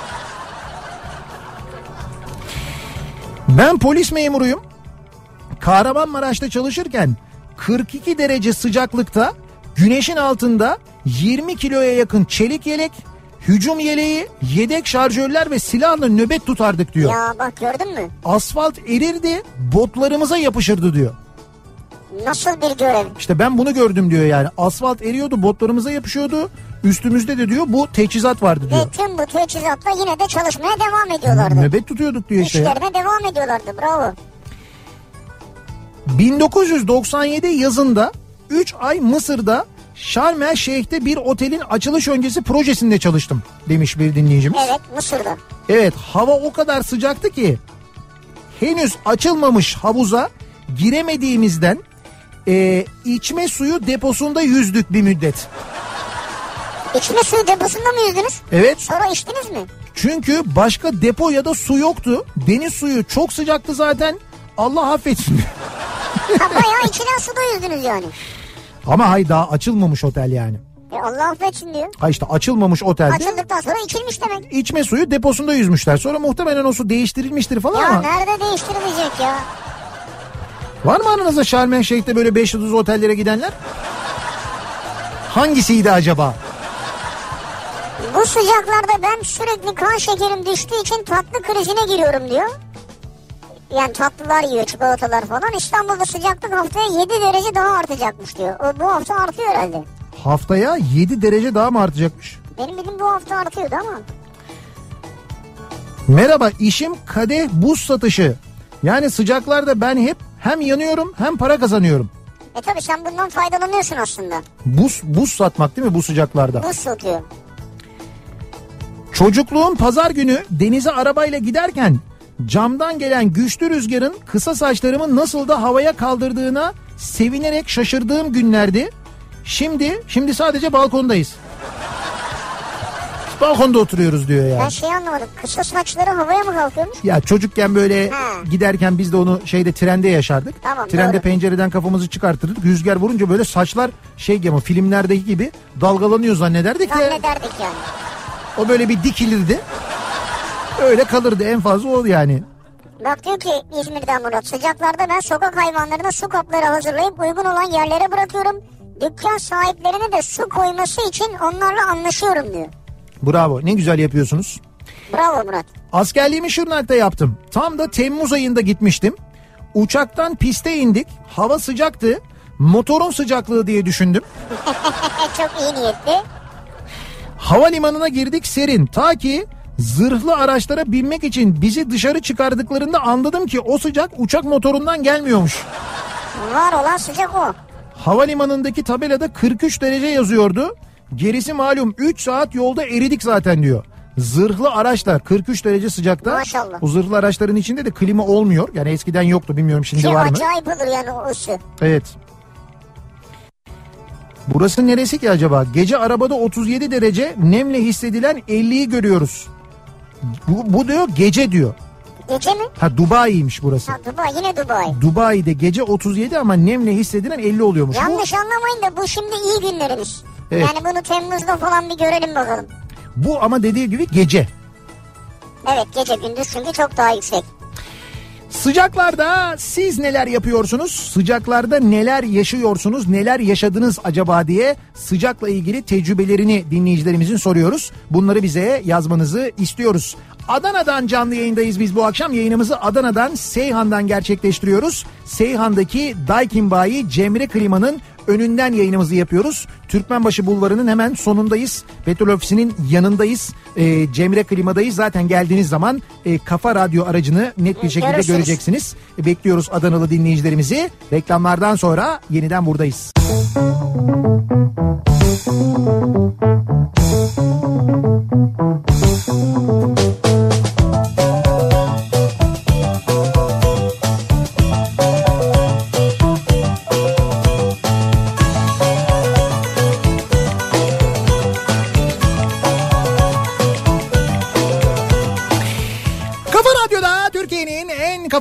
Ben polis memuruyum. Kahramanmaraş'ta çalışırken 42 derece sıcaklıkta güneşin altında 20 kiloya yakın çelik yelek, hücum yeleği, yedek şarjörler ve silahla nöbet tutardık diyor. Ya bak gördün mü? Asfalt erirdi, botlarımıza yapışırdı diyor. Nasıl bir görev? İşte ben bunu gördüm diyor yani. Asfalt eriyordu, botlarımıza yapışıyordu. Üstümüzde de diyor bu teçhizat vardı diyor. Ve tüm bu teçhizatla yine de çalışmaya devam ediyorlardı. Nöbet tutuyorduk diyor işte. İşlerine devam ediyorlardı bravo. 1997 yazında 3 ay Mısır'da Şarm El Şeyh'te bir otelin açılış öncesi projesinde çalıştım demiş bir dinleyicimiz. Evet Mısır'da. Evet hava o kadar sıcaktı ki henüz açılmamış havuza giremediğimizden e, içme suyu deposunda yüzdük bir müddet. İçme suyu deposunda mı yüzdünüz? Evet Sonra içtiniz mi? çünkü başka depo ya da su yoktu. Deniz suyu çok sıcaktı zaten. Allah affetsin. Ha bayağı içilen suda yüzdünüz yani. Ama hay daha açılmamış otel yani. E Allah affetsin diyor. Ha işte açılmamış otelde Açıldıktan sonra içilmiş demek. içme suyu deposunda yüzmüşler. Sonra muhtemelen o su değiştirilmiştir falan Ya ama. nerede değiştirilecek ya? Var mı aranızda Şarm El Şeyh'te böyle 5 yıldız otellere gidenler? Hangisiydi acaba? Bu sıcaklarda ben sürekli kan şekerim düştüğü için tatlı krizine giriyorum diyor. Yani tatlılar yiyor çikolatalar falan. İstanbul'da sıcaklık haftaya 7 derece daha artacakmış diyor. O, bu hafta artıyor herhalde. Haftaya 7 derece daha mı artacakmış? Benim bildiğim bu hafta artıyordu ama. Merhaba işim kadeh buz satışı. Yani sıcaklarda ben hep hem yanıyorum hem para kazanıyorum. E tabi sen bundan faydalanıyorsun aslında. Buz buz satmak değil mi bu sıcaklarda? Buz satıyor. Çocukluğum pazar günü denize arabayla giderken camdan gelen güçlü rüzgarın kısa saçlarımı nasıl da havaya kaldırdığına sevinerek şaşırdığım günlerdi. Şimdi şimdi sadece balkondayız. Balkonda oturuyoruz diyor Ben yani. şey anlamadım. Kısa saçları havaya mı kalkıyormuş? Ya çocukken böyle Ha. giderken biz de onu şeyde trende yaşardık. Tamam, Trende doğru. pencereden kafamızı çıkartırdık. Rüzgar vurunca böyle saçlar şey gibi filmlerdeki gibi dalgalanıyor zannederdik ya. Zannederdik yani. O böyle bir dikilirdi. Öyle kalırdı en fazla o yani. Bak diyor ki İzmir'den Murat sıcaklarda ben sokak hayvanlarına su kapları hazırlayıp uygun olan yerlere bırakıyorum. Dükkan sahiplerine de su koyması için onlarla anlaşıyorum diyor. Bravo ne güzel yapıyorsunuz. Bravo Murat. Askerliğimi Şırnak'ta yaptım. Tam da Temmuz ayında gitmiştim. Uçaktan piste indik. Hava sıcaktı. Motorun sıcaklığı diye düşündüm. <laughs> Çok iyi niyetli. Havalimanına girdik serin. Ta ki zırhlı araçlara binmek için bizi dışarı çıkardıklarında anladım ki o sıcak uçak motorundan gelmiyormuş. Var olan sıcak o. Havalimanındaki tabelada 43 derece yazıyordu. Gerisi malum 3 saat yolda eridik zaten diyor. Zırhlı araçlar 43 derece sıcakta. Maşallah. O zırhlı araçların içinde de klima olmuyor. Yani eskiden yoktu bilmiyorum şimdi Ki var mı? acayip olur yani o ısı. Evet. Burası neresi ki acaba? Gece arabada 37 derece nemle hissedilen 50'yi görüyoruz. Bu, bu diyor gece diyor. Gece mi? Ha Dubai'ymiş burası. Ha Dubai yine Dubai. Dubai'de gece 37 ama nemle hissedilen 50 oluyormuş. Bu, Yanlış anlamayın da bu şimdi iyi günlerimiz. Evet. Yani bunu Temmuz'da falan bir görelim bakalım. bu ama dediği gibi gece. Evet gece gündüz çünkü çok daha yüksek. Sıcaklarda siz neler yapıyorsunuz? Sıcaklarda neler yaşıyorsunuz? Neler yaşadınız acaba diye sıcakla ilgili tecrübelerini dinleyicilerimizin soruyoruz. Bunları bize yazmanızı istiyoruz. Adana'dan canlı yayındayız biz bu akşam. Yayınımızı Adana'dan Seyhan'dan gerçekleştiriyoruz. Seyhan'daki Daikin Bayi Cemre Klima'nın önünden yayınımızı yapıyoruz. Türkmenbaşı Bulvarı'nın hemen sonundayız. Petrol Ofisi'nin yanındayız. E, Cemre Klima'dayız. Zaten geldiğiniz zaman e, Kafa Radyo aracını net bir şekilde Görürsünüz. göreceksiniz. E, bekliyoruz Adanalı dinleyicilerimizi. Reklamlardan sonra yeniden buradayız. Kafa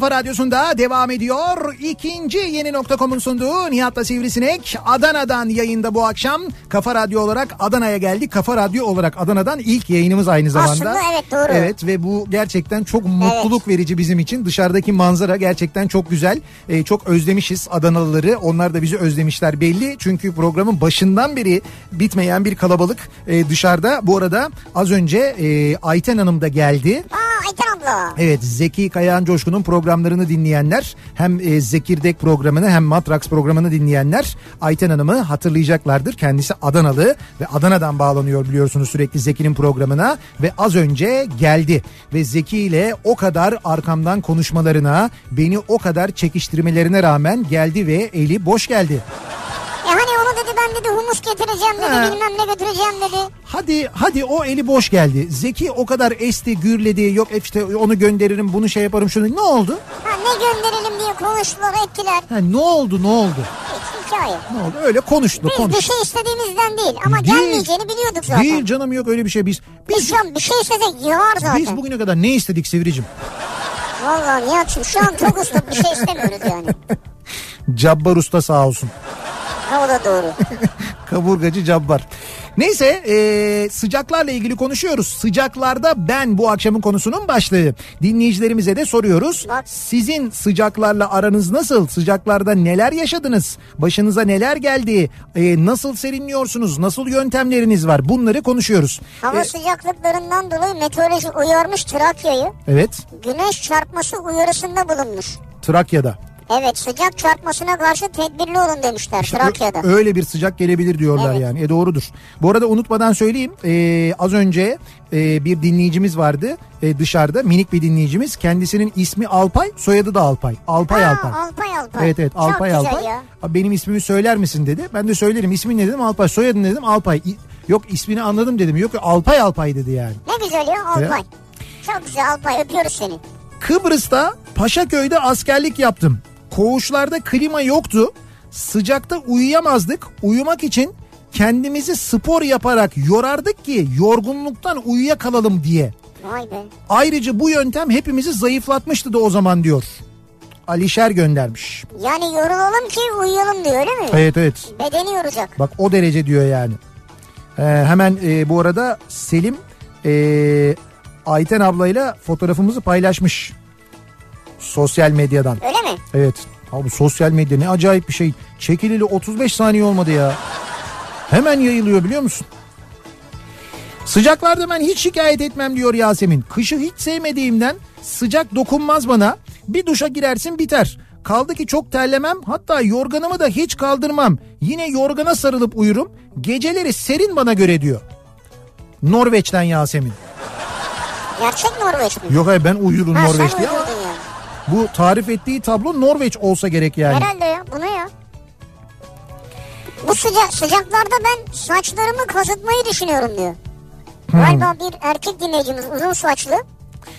kafa radyosunda devam ediyor. İkinci yeni nokta.com'un sunduğu Nihat'la Sivrisinek Adana'dan yayında bu akşam. Kafa Radyo olarak Adana'ya geldi. Kafa Radyo olarak Adana'dan ilk yayınımız aynı zamanda. Aslında evet, doğru. Evet ve bu gerçekten çok mutluluk verici bizim için. Dışarıdaki manzara gerçekten çok güzel. Ee, çok özlemişiz Adanalıları. Onlar da bizi özlemişler belli. Çünkü programın başından beri bitmeyen bir kalabalık ee, dışarıda. Bu arada az önce e, Ayten Hanım da geldi. Aa Ayten abla. Evet Zeki Kayağan Coşkun'un programlarını dinleyenler hem e, Zekirdek programını hem Matrax programını dinleyenler Ayten Hanım'ı hatırlayacaklardır. Kendisi Adanalı ve Adana'dan bağlanıyor biliyorsunuz sürekli Zeki'nin programına ve az önce geldi. Ve Zeki ile o kadar arkamdan konuşmalarına beni o kadar çekiştirmelerine rağmen geldi ve eli boş geldi. Onu dedi humus getireceğim dedi Ha. bilmem ne götüreceğim dedi. Hadi hadi o eli boş geldi. Zeki o kadar esti gürledi yok işte onu gönderirim bunu şey yaparım şunu ne oldu? Ha ne gönderelim diye konuştular ettiler. Ha, ne oldu ne oldu? Hiç hikaye. Ne oldu? Öyle konuştu Biz konuştu. bir şey istediğimizden değil ama Değil. gelmeyeceğini biliyorduk zaten. Değil canım yok öyle bir şey biz. Biz Biz, şu an bir şey istesek yığar zaten. biz bugüne kadar ne istedik Sivricim? Vallahi Nihat'cığım şu an çok usta bir şey istemiyoruz yani. <laughs> Cabbar Usta sağ olsun. Ha o da doğru. <laughs> Kaburgacı Cabbar. Neyse e, sıcaklarla ilgili konuşuyoruz. Sıcaklarda ben bu akşamın konusunun başlığı. Dinleyicilerimize de soruyoruz. Sizin sıcaklarla aranız nasıl? Sıcaklarda neler yaşadınız? Başınıza neler geldi? E, nasıl serinliyorsunuz? Nasıl yöntemleriniz var? Bunları konuşuyoruz. Hava E, sıcaklıklarından dolayı meteoroloji uyarmış Trakya'yı. evet Güneş çarpması uyarısında bulunmuş. Trakya'da. Evet sıcak çarpmasına karşı tedbirli olun demişler İşte Trakya'da. öyle bir sıcak gelebilir diyorlar Evet. yani. E doğrudur. Bu arada unutmadan söyleyeyim. e, az önce e, bir dinleyicimiz vardı e, dışarıda minik bir dinleyicimiz. Kendisinin ismi Alpay, soyadı da Alpay. Alpay Aa, Alpay. Alpay Alpay. Evet evet Alpay Çok Alpay. ya. Benim ismimi söyler misin dedi. Ben de söylerim. İsmin ne dedim? Alpay. Soyadın ne dedim? Alpay. Yok ismini anladım dedim. Yok Alpay Alpay dedi yani. Ne güzel ya Alpay. Çok güzel Alpay öpüyoruz seni. Kıbrıs'ta Paşaköy'de askerlik yaptım. Koğuşlarda klima yoktu. Sıcakta uyuyamazdık. Uyumak için kendimizi spor yaparak yorardık ki yorgunluktan uyuyakalalım diye. Vay be. Ayrıca bu yöntem hepimizi zayıflatmıştı da o zaman diyor. Alişer göndermiş. Yani yorulalım ki uyuyalım diyor öyle mi? Evet evet. Bedeni yoracak. Bak o derece diyor yani. Ee, hemen e, bu arada Selim e, Ayten ablayla fotoğrafımızı paylaşmış. Sosyal medyadan. Öyle mi? Evet. Abi sosyal medya ne acayip bir şey. Çekilili 35 saniye olmadı ya. Hemen yayılıyor biliyor musun? Sıcaklarda ben hiç şikayet etmem diyor Yasemin. Kışı hiç sevmediğimden sıcak dokunmaz bana. Bir duşa girersin biter. Kaldı ki çok terlemem hatta yorganımı da hiç kaldırmam. Yine yorgana sarılıp uyurum. Geceleri serin bana göre diyor. Norveç'ten Yasemin. Gerçek Norveç mi? Yok hayır ben uyurum ha, Norveç sen diye ama. Bu tarif ettiği tablo Norveç olsa gerek yani. Herhalde ya bu ne ya? Bu sıcak sıcaklarda ben saçlarımı kazıtmayı düşünüyorum diyor. Hmm. Galiba bir erkek dinleyicimiz uzun saçlı.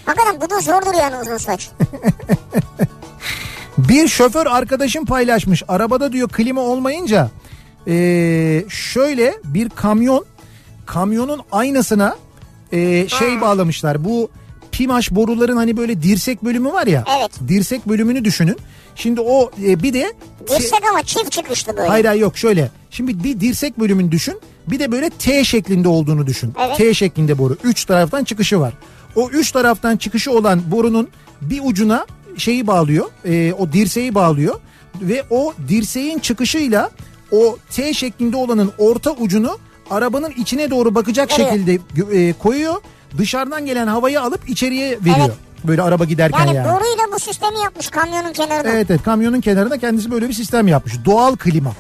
Hakikaten bu da zordur yani uzun saç. <laughs> Bir şoför arkadaşım paylaşmış. Arabada diyor klima olmayınca eee, şöyle bir kamyon kamyonun aynasına eee, şey bağlamışlar. Bu pimaş boruların hani böyle dirsek bölümü var ya. Evet. Dirsek bölümünü düşünün. Şimdi o e, bir de Dirsek ama çift çıkışlı böyle. Hayır hayır yok şöyle. Şimdi bir dirsek bölümünü düşün. Bir de böyle T şeklinde olduğunu düşün. Evet. T şeklinde boru. Üç taraftan çıkışı var. O üç taraftan çıkışı olan borunun bir ucuna şeyi bağlıyor. e, o dirseği bağlıyor ve o dirseğin çıkışıyla o T şeklinde olanın orta ucunu arabanın içine doğru bakacak Veriyor. şekilde e, koyuyor. Dışarıdan gelen havayı alıp içeriye veriyor. Evet. Böyle araba giderken Yani, yani. boruyla bu sistemi yapmış kamyonun kenarına. Evet evet kamyonun kenarına kendisi böyle bir sistem yapmış. Doğal klima.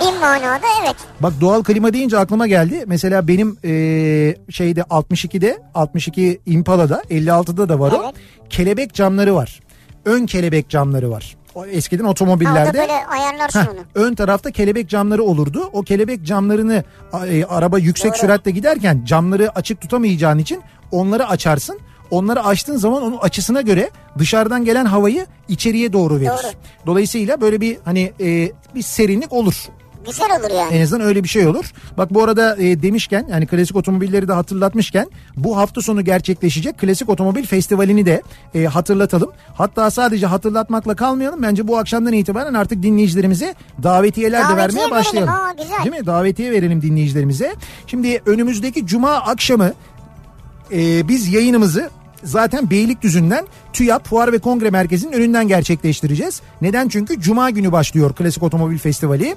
Bir manada evet. Bak doğal klima deyince aklıma geldi. Mesela benim eee, şeyde 62'de 62 Impala'da 56'da da var o. Evet. Kelebek camları var. Ön kelebek camları var. Eskiden otomobillerde. böyle ayarlarsın Heh, onu. ön tarafta kelebek camları olurdu. O kelebek camlarını e, araba yüksek Doğru. süratle giderken camları açık tutamayacağın için onları açarsın. Onları açtığın zaman onun açısına göre dışarıdan gelen havayı içeriye doğru verir. Doğru. Dolayısıyla böyle bir hani e, bir serinlik olur. Güzel olur yani. En azından öyle bir şey olur. Bak bu arada e, demişken yani klasik otomobilleri de hatırlatmışken bu hafta sonu gerçekleşecek Klasik Otomobil Festivali'ni de e, hatırlatalım. Hatta sadece hatırlatmakla kalmayalım. Bence bu akşamdan itibaren artık dinleyicilerimize davetiyeler de Davetiye vermeye verelim. başlayalım. Aa, güzel. Değil mi? Davetiye verelim dinleyicilerimize. Şimdi önümüzdeki cuma akşamı e, biz yayınımızı zaten Beylikdüzü'nden TÜYAP Fuar ve Kongre Merkezi'nin önünden gerçekleştireceğiz. Neden? Çünkü cuma günü başlıyor Klasik Otomobil Festivali.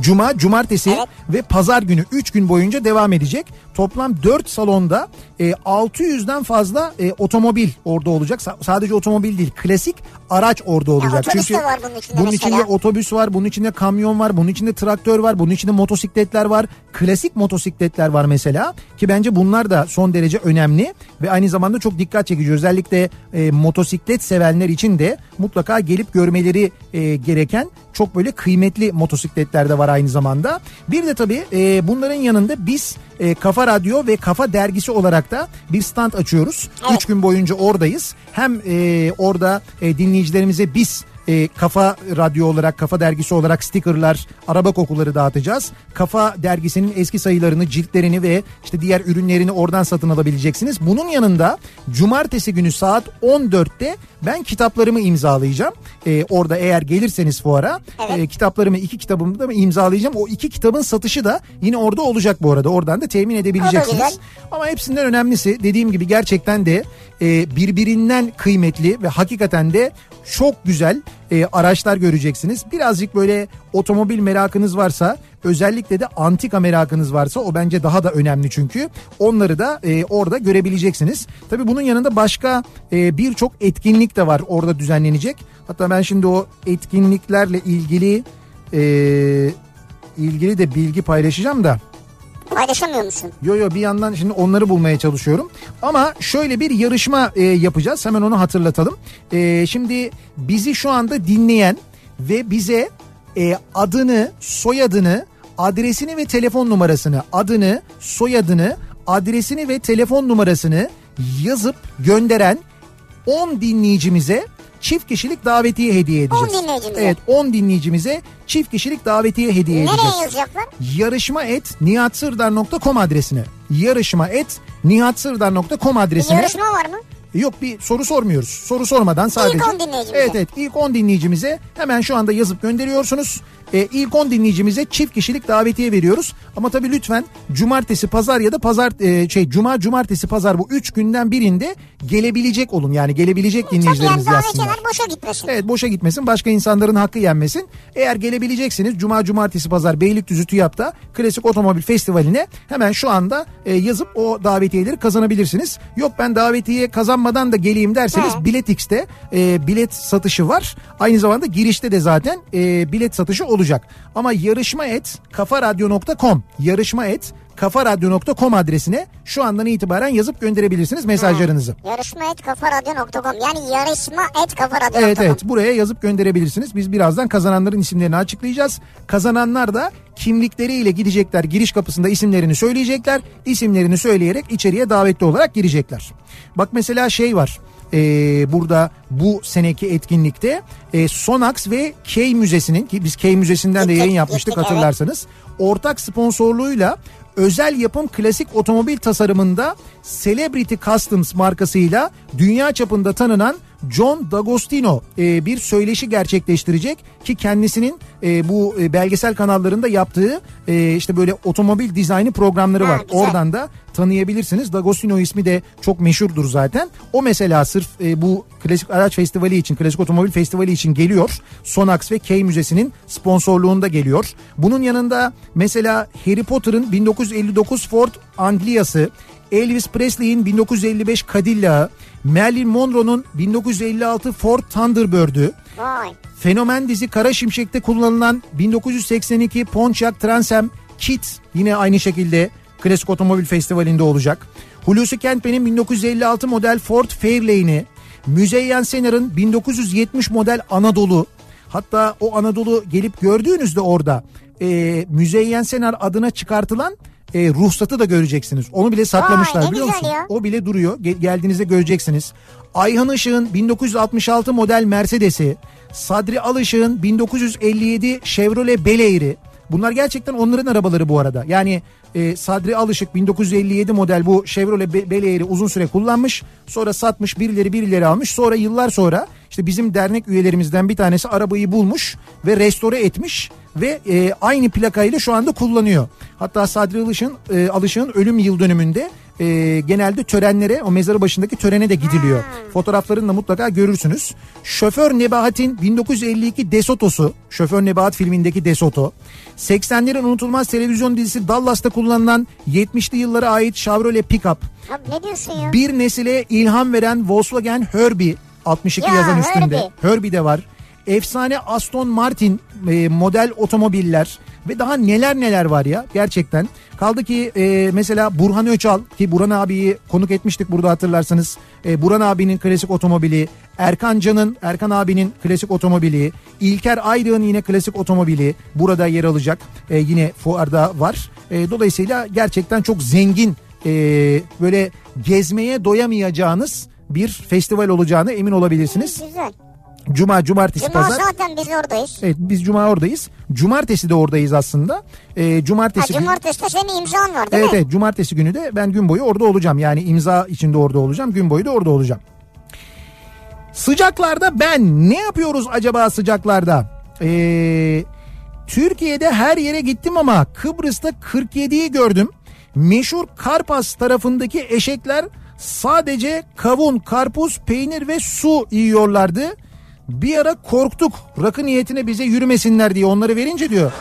Cuma, cumartesi Evet. ve pazar günü 3 gün boyunca devam edecek. Toplam 4 salonda e, 600'den fazla e, otomobil orada olacak. Sa- sadece otomobil değil, klasik araç orada olacak. otobüs de var bunun içinde bunun mesela. içinde otobüs var, bunun içinde kamyon var, bunun içinde traktör var, bunun içinde motosikletler var. Klasik motosikletler var mesela ki bence bunlar da son derece önemli ve aynı zamanda çok dikkat çekici. Özellikle e, motosiklet sevenler için de mutlaka gelip görmeleri e, gereken çok böyle kıymetli motosikletler de var aynı zamanda. Bir de tabii e, bunların yanında biz e, Kafa Radyo ve Kafa Dergisi olarak da bir stand açıyoruz. Evet. Üç gün boyunca oradayız. Hem e, orada e, dinleyicilerimize biz e, Kafa Radyo olarak, Kafa Dergisi olarak stickerlar, araba kokuları dağıtacağız. Kafa Dergisi'nin eski sayılarını, ciltlerini ve işte diğer ürünlerini oradan satın alabileceksiniz. Bunun yanında cumartesi günü saat 14'te ben kitaplarımı imzalayacağım. E, orada eğer gelirseniz fuara Evet. e, kitaplarımı, iki kitabımı da imzalayacağım. O iki kitabın satışı da yine orada olacak bu arada. Oradan da temin edebileceksiniz. Ama hepsinden önemlisi dediğim gibi gerçekten de e, birbirinden kıymetli ve hakikaten de çok güzel e, araçlar göreceksiniz. Birazcık böyle otomobil merakınız varsa özellikle de antika merakınız varsa o bence daha da önemli çünkü. Onları da e, orada görebileceksiniz. Tabii bunun yanında başka e, birçok etkinlik de var orada düzenlenecek. Hatta ben şimdi o etkinliklerle ilgili e, ilgili de bilgi paylaşacağım da. Paylaşamıyor musun? Yo yo bir yandan şimdi onları bulmaya çalışıyorum. Ama şöyle bir yarışma e, yapacağız. Hemen onu hatırlatalım. E, şimdi bizi şu anda dinleyen ve bize e, adını, soyadını, adresini ve telefon numarasını, adını, soyadını, adresini ve telefon numarasını yazıp gönderen 10 dinleyicimize çift kişilik davetiye hediye edeceğiz. 10 dinleyicimize. Evet 10 dinleyicimize çift kişilik davetiye hediye edeceğiz Nereye yazacaklar? yarışma et nihatsırdar.com adresine. Yarışma et nihatsırdar.com Bir adresine. yarışma var mı? Yok bir soru sormuyoruz. Soru sormadan sadece. 10 dinleyicimize. Evet evet ilk 10 dinleyicimize hemen şu anda yazıp gönderiyorsunuz. Ee, ilk 10 dinleyicimize çift kişilik davetiye veriyoruz. Ama tabii lütfen cumartesi pazar ya da pazar e, şey cuma cumartesi pazar bu 3 günden birinde gelebilecek olun. Yani gelebilecek Tabii yani dinleyicilerimiz yazsınlar. boşa gitmesin. Evet boşa gitmesin başka insanların hakkı yenmesin. Eğer gelebileceksiniz Cuma Cumartesi Pazar Beylikdüzü TÜYAP'ta Klasik Otomobil Festivali'ne hemen şu anda e, yazıp o davetiyeleri kazanabilirsiniz. Yok ben davetiye kazanmadan da geleyim derseniz He. Biletix'te e, bilet satışı var. Aynı zamanda girişte de zaten e, bilet satışı olacak. Ama yarışma et kafaradyo.com yarışma et kafaradyo.com adresine şu andan itibaren yazıp gönderebilirsiniz mesajlarınızı. Yarışma et kafaradyo.com yani yarışma et kafaradyo.com. Evet evet buraya yazıp gönderebilirsiniz. Biz birazdan kazananların isimlerini açıklayacağız. Kazananlar da kimlikleriyle gidecekler giriş kapısında isimlerini söyleyecekler. İsimlerini söyleyerek içeriye davetli olarak girecekler. Bak mesela şey var ee, burada bu seneki etkinlikte e, Sonax ve K Müzesi'nin ki biz K Müzesi'nden de yayın yapmıştık hatırlarsanız. Ortak sponsorluğuyla özel yapım klasik otomobil tasarımında Celebrity Customs markasıyla dünya çapında tanınan John D'Agostino e, bir söyleşi gerçekleştirecek ki kendisinin e, bu e, belgesel kanallarında yaptığı e, işte böyle otomobil dizaynı programları Ha, var. güzel. Oradan da tanıyabilirsiniz. D'Agostino ismi de çok meşhurdur zaten. O mesela sırf e, bu Klasik Araç Festivali için, Klasik Otomobil Festivali için geliyor. Sonax ve Key Müzesi'nin sponsorluğunda geliyor. Bunun yanında mesela Harry Potter'ın 1959 Ford Anglia'sı, Elvis Presley'in 1955 Cadillac'ı, Marilyn Monroe'nun 1956 Ford Thunderbird'ü, Vay. Fenomen dizi Kara Şimşek'te kullanılan 1982 Pontiac Transam Kit yine aynı şekilde Klasik Otomobil Festivali'nde olacak. Hulusi Kentmen'in 1956 model Ford Fairlane'i, Müzeyyen Senar'ın 1970 model Anadolu, hatta o Anadolu gelip gördüğünüzde orada e, Müzeyyen Senar adına çıkartılan e, ruhsatı da göreceksiniz. Onu bile saklamışlar ne biliyor musun? ya. O bile duruyor. Gel- geldiğinizde göreceksiniz. Ayhan Işık'ın 1966 model Mercedes'i, Sadri Alışık'ın 1957 Chevrolet Bel Air'i. Bunlar gerçekten onların arabaları bu arada. Yani e, Sadri Alışık 1957 model bu Chevrolet Be- uzun süre kullanmış. Sonra satmış birileri birileri almış. Sonra yıllar sonra işte bizim dernek üyelerimizden bir tanesi arabayı bulmuş ve restore etmiş ve e, aynı plakayla şu anda kullanıyor. Hatta Sadri Alışık'ın e, Alışık'ın ölüm yıl dönümünde e, genelde törenlere o mezarı başındaki törene de gidiliyor. Fotoğraflarını da mutlaka görürsünüz. Şoför Nebahat'in 1952 Desoto'su, Şoför Nebahat filmindeki Desoto. 80'lerin unutulmaz televizyon dizisi Dallas'ta kullanılan 70'li yıllara ait Chevrolet Pickup. Abi ne diyorsun ya? Bir nesile ilham veren Volkswagen Herbie 62 Ya, yazan üstünde. Herbie. Herbie de var. Efsane Aston Martin e, model otomobiller ve daha neler neler var ya gerçekten. Kaldı ki e, mesela Burhan Öçal ki Burhan abiyi konuk etmiştik burada hatırlarsanız. E, Burhan abinin klasik otomobili, Erkan Can'ın, Erkan abinin klasik otomobili, İlker Aydığ'ın yine klasik otomobili burada yer alacak. E, yine fuarda var. E, dolayısıyla gerçekten çok zengin e, böyle gezmeye doyamayacağınız bir festival olacağını emin olabilirsiniz. Güzel. Cuma, cumartesi, Cuma pazar. zaten biz oradayız. Evet biz cuma oradayız. Cumartesi de oradayız aslında. Ee, Ha, cumartesi günü- cumartesi de senin imzan var değil Evet mi? evet cumartesi günü de ben gün boyu orada olacağım. Yani imza içinde orada olacağım. Gün boyu da orada olacağım. Sıcaklarda ben ne yapıyoruz acaba sıcaklarda? Ee, Türkiye'de her yere gittim ama Kıbrıs'ta 47'yi gördüm. Meşhur Karpas tarafındaki eşekler sadece kavun, karpuz, peynir ve su yiyorlardı. Bir ara korktuk rakı niyetine bize yürümesinler diye onları verince diyor.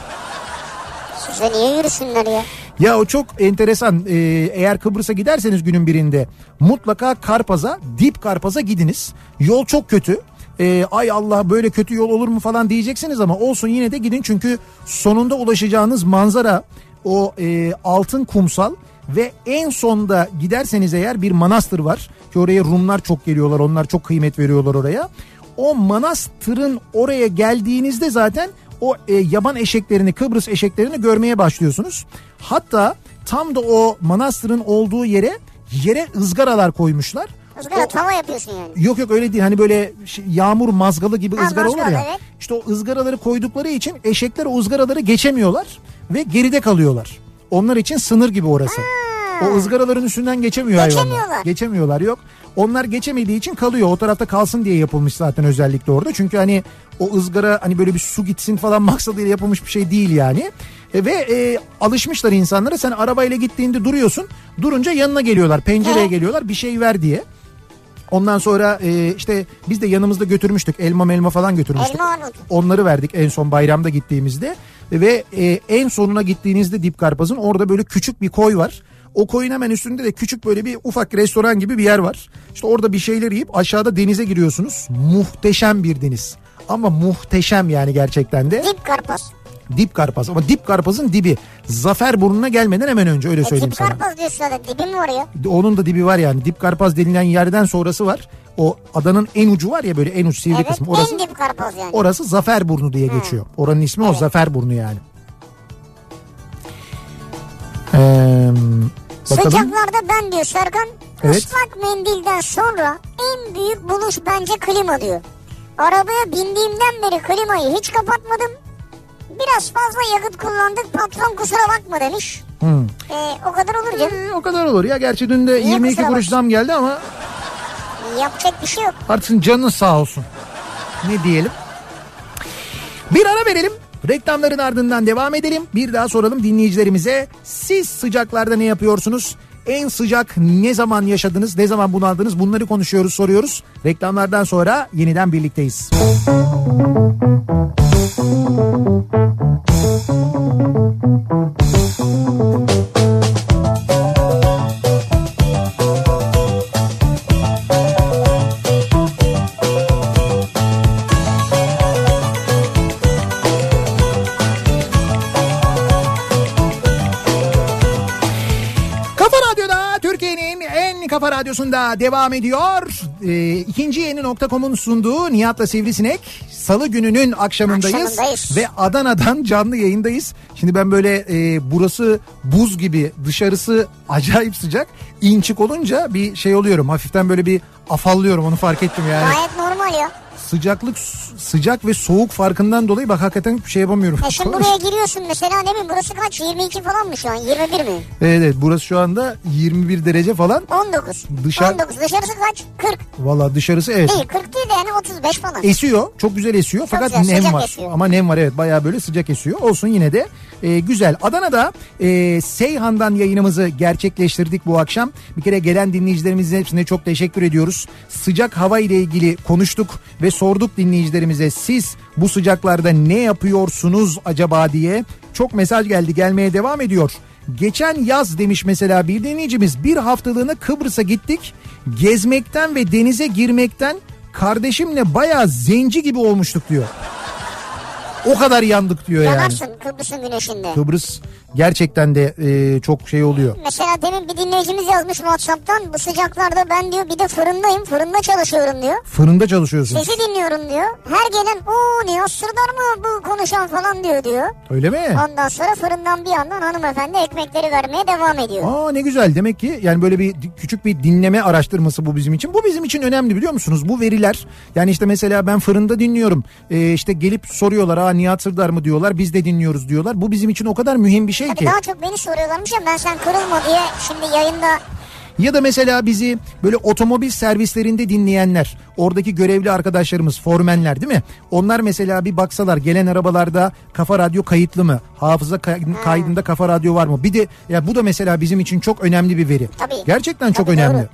Size niye yürüsünler ya? Ya o çok enteresan. Ee, eğer Kıbrıs'a giderseniz günün birinde mutlaka Karpaz'a, Dip Karpaz'a gidiniz. Yol çok kötü. Ee, ay Allah böyle kötü yol olur mu falan diyeceksiniz ama olsun yine de gidin çünkü sonunda ulaşacağınız manzara o e, altın kumsal ve en sonda giderseniz eğer bir manastır var ki oraya Rumlar çok geliyorlar onlar çok kıymet veriyorlar oraya. O manastırın oraya geldiğinizde zaten o e, yaban eşeklerini Kıbrıs eşeklerini görmeye başlıyorsunuz. Hatta tam da o manastırın olduğu yere yere ızgaralar koymuşlar. Izgara O- tava yapıyorsun yani. Yok yok öyle değil hani böyle şey- yağmur mazgalı gibi Ha, ızgara olur mazgal, ya. evet. İşte o ızgaraları koydukları için eşekler o ızgaraları geçemiyorlar ve geride kalıyorlar. Onlar için sınır gibi orası. O ızgaraların üstünden geçemiyor hayvanlar. Geçemiyorlar. Geçemiyorlar yok. Onlar geçemediği için kalıyor. O tarafta kalsın diye yapılmış zaten özellikle orada. Çünkü hani o ızgara hani böyle bir su gitsin falan <laughs> maksadıyla yapılmış bir şey değil yani. E, ve e, alışmışlar insanlara. Sen arabayla gittiğinde duruyorsun. Durunca yanına geliyorlar. Pencereye Evet. geliyorlar. Bir şey ver diye. Ondan sonra e, işte biz de yanımızda götürmüştük. Elma melma falan götürmüştük. Elma armut. Onları verdik en son bayramda gittiğimizde. Ve e, en sonuna gittiğinizde Dip Karpaz'ın orada böyle küçük bir koy var. O koyun hemen üstünde de küçük böyle bir ufak restoran gibi bir yer var. İşte orada bir şeyler yiyip aşağıda denize giriyorsunuz. Muhteşem bir deniz. Ama muhteşem yani gerçekten de. Dip karpuz. Dip Karpaz ama Dip Karpaz'ın dibi. Zafer burnuna gelmeden hemen önce öyle E, söyleyeyim dip sana. karpuz diyorsun zaten. Dibi mi var ya? Onun da dibi var yani. Dip Karpaz denilen yerden sonrası var. O adanın en ucu var ya böyle en uç sivri Evet kısmı. Orası en dip karpuz yani. orası Zaferburnu diye geçiyor. Oranın ismi o Evet. Zaferburnu yani. Ee, bakalım. Sıcaklarda ben diyor Serkan Evet. ıslak mendilden sonra en büyük buluş bence klima diyor. Arabaya bindiğimden beri klimayı hiç kapatmadım. Biraz fazla yakıt kullandık patron kusura bakma demiş. Hmm. Ee, o kadar olur canım. Ee, o kadar olur ya. Gerçi dün de Niye 22 kusura kuruş zam geldi ama Yapacak bir şey yok. Artık canın sağ olsun. Ne diyelim? Bir ara verelim. Reklamların ardından devam edelim. Bir daha soralım dinleyicilerimize. Siz sıcaklarda ne yapıyorsunuz? En sıcak ne zaman yaşadınız? Ne zaman bunaldınız? Bunları konuşuyoruz, soruyoruz. Reklamlardan sonra yeniden birlikteyiz. Kafa radyosunda devam ediyor. Ee, ikinci yeni nokta.com'un sunduğu Nihat'la Sivrisinek. Salı gününün akşamındayız. Akşamındayız. Ve Adana'dan canlı yayındayız. Şimdi ben böyle e, burası buz gibi dışarısı acayip sıcak. İnçik olunca bir şey oluyorum. Hafiften böyle bir afallıyorum onu fark ettim yani. Gayet normal ya. Sıcaklık sıcak ve soğuk farkından dolayı bak hakikaten bir şey yapamıyorum. E şimdi buraya giriyorsun mesela ne mi? Burası kaç? 22 falan mı şu an? 21 mi? Evet, evet burası şu anda 21 derece falan. 19. Dışarı- 19. Dışarısı kaç? 40. Valla dışarısı evet. Değil 40 değil de yani 35 falan. Esiyor. Çok güzel esiyor. Fakat güzel, nem var. esiyor. Ama nem var evet. Bayağı böyle sıcak esiyor. Olsun yine de e, güzel. Adana'da e, Seyhan'dan yayınımızı gerçekleştirdik bu akşam. Bir kere gelen dinleyicilerimizin hepsine çok teşekkür ediyoruz. Sıcak hava ile ilgili konuştuk ve sorduk dinleyicilerimize siz bu sıcaklarda ne yapıyorsunuz acaba diye. Çok mesaj geldi gelmeye devam ediyor. Geçen yaz demiş mesela bir dinleyicimiz bir haftalığına Kıbrıs'a gittik. Gezmekten ve denize girmekten kardeşimle bayağı zenci gibi olmuştuk diyor. O kadar yandık diyor yani. Yanarsın Kıbrıs'ın güneşinde. Kıbrıs gerçekten de e, çok şey oluyor. Mesela demin bir dinleyicimiz yazmış Whatsapp'tan bu sıcaklarda ben diyor bir de fırındayım fırında çalışıyorum diyor. Fırında çalışıyorsun. Sesi dinliyorum diyor. Her gelen o Nihat Sırdar mı bu konuşan falan diyor diyor. Öyle mi? Ondan sonra fırından bir yandan hanımefendi ekmekleri vermeye devam ediyor. Aa ne güzel demek ki yani böyle bir küçük bir dinleme araştırması bu bizim için. Bu bizim için önemli biliyor musunuz? Bu veriler yani işte mesela ben fırında dinliyorum. Ee, işte gelip soruyorlar aa Nihat Sırdar mı diyorlar biz de dinliyoruz diyorlar. Bu bizim için o kadar mühim bir şey Tabii ki. daha çok beni soruyorlarmış ya ben sen kırılma diye şimdi yayında Ya da mesela bizi böyle otomobil servislerinde dinleyenler, oradaki görevli arkadaşlarımız, formenler değil mi? Onlar mesela bir baksalar gelen arabalarda kafa radyo kayıtlı mı? Hafıza kay- kaydında kafa radyo var mı? Bir de ya bu da mesela bizim için çok önemli bir veri. Tabii. Gerçekten çok Tabii, önemli. doğru.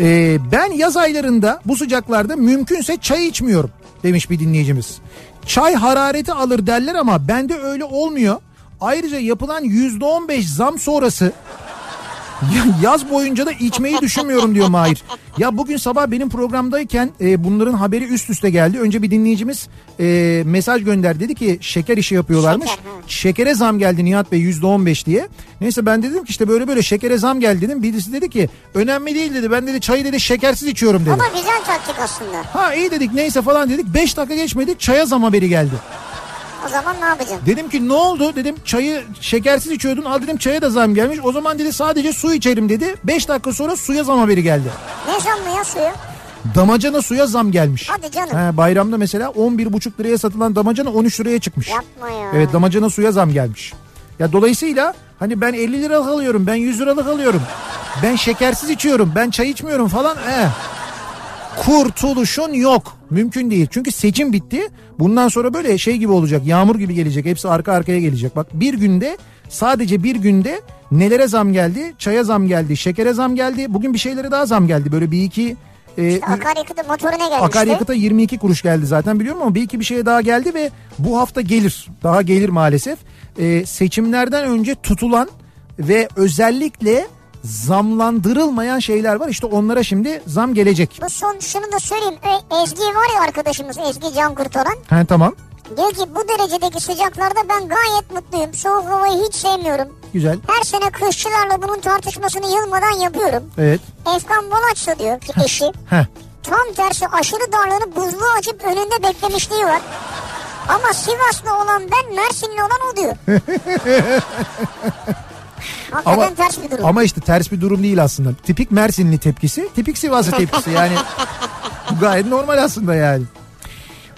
Ee, ben yaz aylarında bu sıcaklarda mümkünse çay içmiyorum demiş bir dinleyicimiz. Çay harareti alır derler ama bende öyle olmuyor. Ayrıca yapılan %15 zam sonrası yaz boyunca da içmeyi düşünmüyorum diyor Mahir. Ya bugün sabah benim programdayken e, bunların haberi üst üste geldi. Önce bir dinleyicimiz e, mesaj gönderdi. Dedi ki şeker işi yapıyorlarmış. Şeker. Şekere zam geldi Nihat Bey %15 diye. Neyse ben dedim ki işte böyle böyle şekere zam geldi dedim. Birisi dedi ki önemli değil dedi. Ben dedi çayı dedi şekersiz içiyorum dedi. da güzel taktik aslında. Ha iyi dedik neyse falan dedik. 5 dakika geçmedi çaya zam haberi geldi. O zaman ne yapacaksın? Dedim ki ne oldu dedim çayı şekersiz içiyordun al dedim çaya da zam gelmiş. O zaman dedi sadece su içerim dedi. 5 dakika sonra suya zam haberi geldi. Ne zammı ya suyu? Damacana suya zam gelmiş. Hadi canım. He, bayramda mesela 11,5 liraya satılan damacana 13 liraya çıkmış. Yapma ya. Evet damacana suya zam gelmiş. Ya dolayısıyla hani ben 50 liralık alıyorum ben 100 liralık alıyorum. Ben şekersiz içiyorum ben çay içmiyorum falan. He. Kurtuluşun yok. Mümkün değil. Çünkü seçim bitti. Bundan sonra böyle şey gibi olacak. Yağmur gibi gelecek. Hepsi arka arkaya gelecek. Bak bir günde sadece bir günde nelere zam geldi? Çaya zam geldi. Şekere zam geldi. Bugün bir şeylere daha zam geldi. Böyle bir iki e, İşte akaryakıtı motoruna gelmişti. Akaryakıta 22 kuruş geldi zaten biliyorum ama bir iki bir şeye daha geldi ve bu hafta gelir. Daha gelir maalesef. Ee, seçimlerden önce tutulan ve özellikle zamlandırılmayan şeyler var. İşte onlara şimdi zam gelecek. Bu son şunu da söyleyeyim. Ezgi var ya arkadaşımız Ezgi Can Kurtaran. He tamam. Diyor ki bu derecedeki sıcaklarda ben gayet mutluyum. Soğuk havayı hiç sevmiyorum. Güzel. Her sene kışçılarla bunun tartışmasını yılmadan yapıyorum. Evet. Efkan Bolaçsa diyor ki eşi. Tam tersi aşırı darlığını buzluğu açıp önünde beklemişliği var. Ama Sivaslı olan ben Mersinli olan o diyor. <laughs> Hakikaten Ama, ters bir durum. ama işte ters bir durum değil aslında. Tipik Mersinli tepkisi, tipik Sivaslı tepkisi. Yani bu <laughs> gayet normal aslında yani.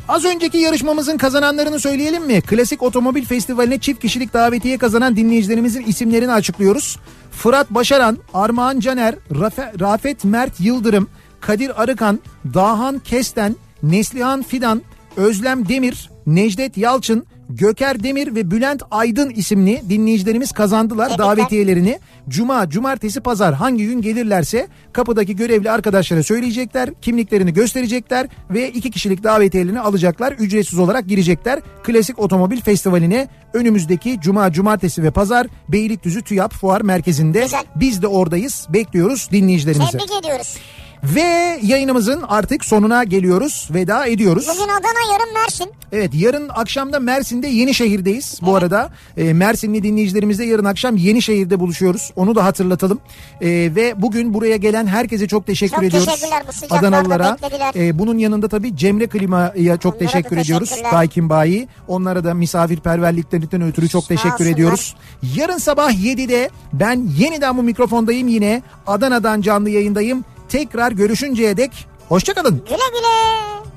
Az önceki yarışmamızın kazananlarını söyleyelim mi? Klasik Otomobil Festivali'ne çift kişilik davetiye kazanan dinleyicilerimizin isimlerini açıklıyoruz. Fırat Başaran, Armağan Caner, Rafe- Rafet Mert Yıldırım, Kadir Arıkan, Dahan Kesten, Neslihan Fidan, Özlem Demir, Necdet Yalçın, Göker Demir ve Bülent Aydın isimli dinleyicilerimiz kazandılar davetiyelerini. Cuma, cumartesi, pazar hangi gün gelirlerse kapıdaki görevli arkadaşlara söyleyecekler. Kimliklerini gösterecekler ve iki kişilik davetiyelerini alacaklar. Ücretsiz olarak girecekler. Klasik Otomobil Festivali'ne önümüzdeki cuma, cumartesi ve pazar Beylikdüzü TÜYAP Fuar Merkezi'nde. Güzel. Biz de oradayız. Bekliyoruz dinleyicilerimizi. Tebrik ediyoruz. Ve yayınımızın artık sonuna geliyoruz. Veda ediyoruz. Bugün Adana yarın Mersin. Evet yarın akşamda Mersin'de Yenişehir'deyiz bu arada. E, Mersinli dinleyicilerimizle yarın akşam Yenişehir'de buluşuyoruz. Onu da hatırlatalım. E, ve bugün buraya gelen herkese çok teşekkür Çok ediyoruz. teşekkürler bu sıcaklarda Adanalılara. beklediler. E, bunun yanında tabii Cemre Klima'ya çok Onlara da teşekkür ediyoruz. teşekkürler. Daikin Bayi. Onlara da misafirperverliklerinden ötürü çok teşekkür olsunlar. ediyoruz. Yarın sabah 7'de ben yeniden bu mikrofondayım yine. Adana'dan canlı yayındayım. Tekrar görüşünceye dek hoşçakalın. Güle güle.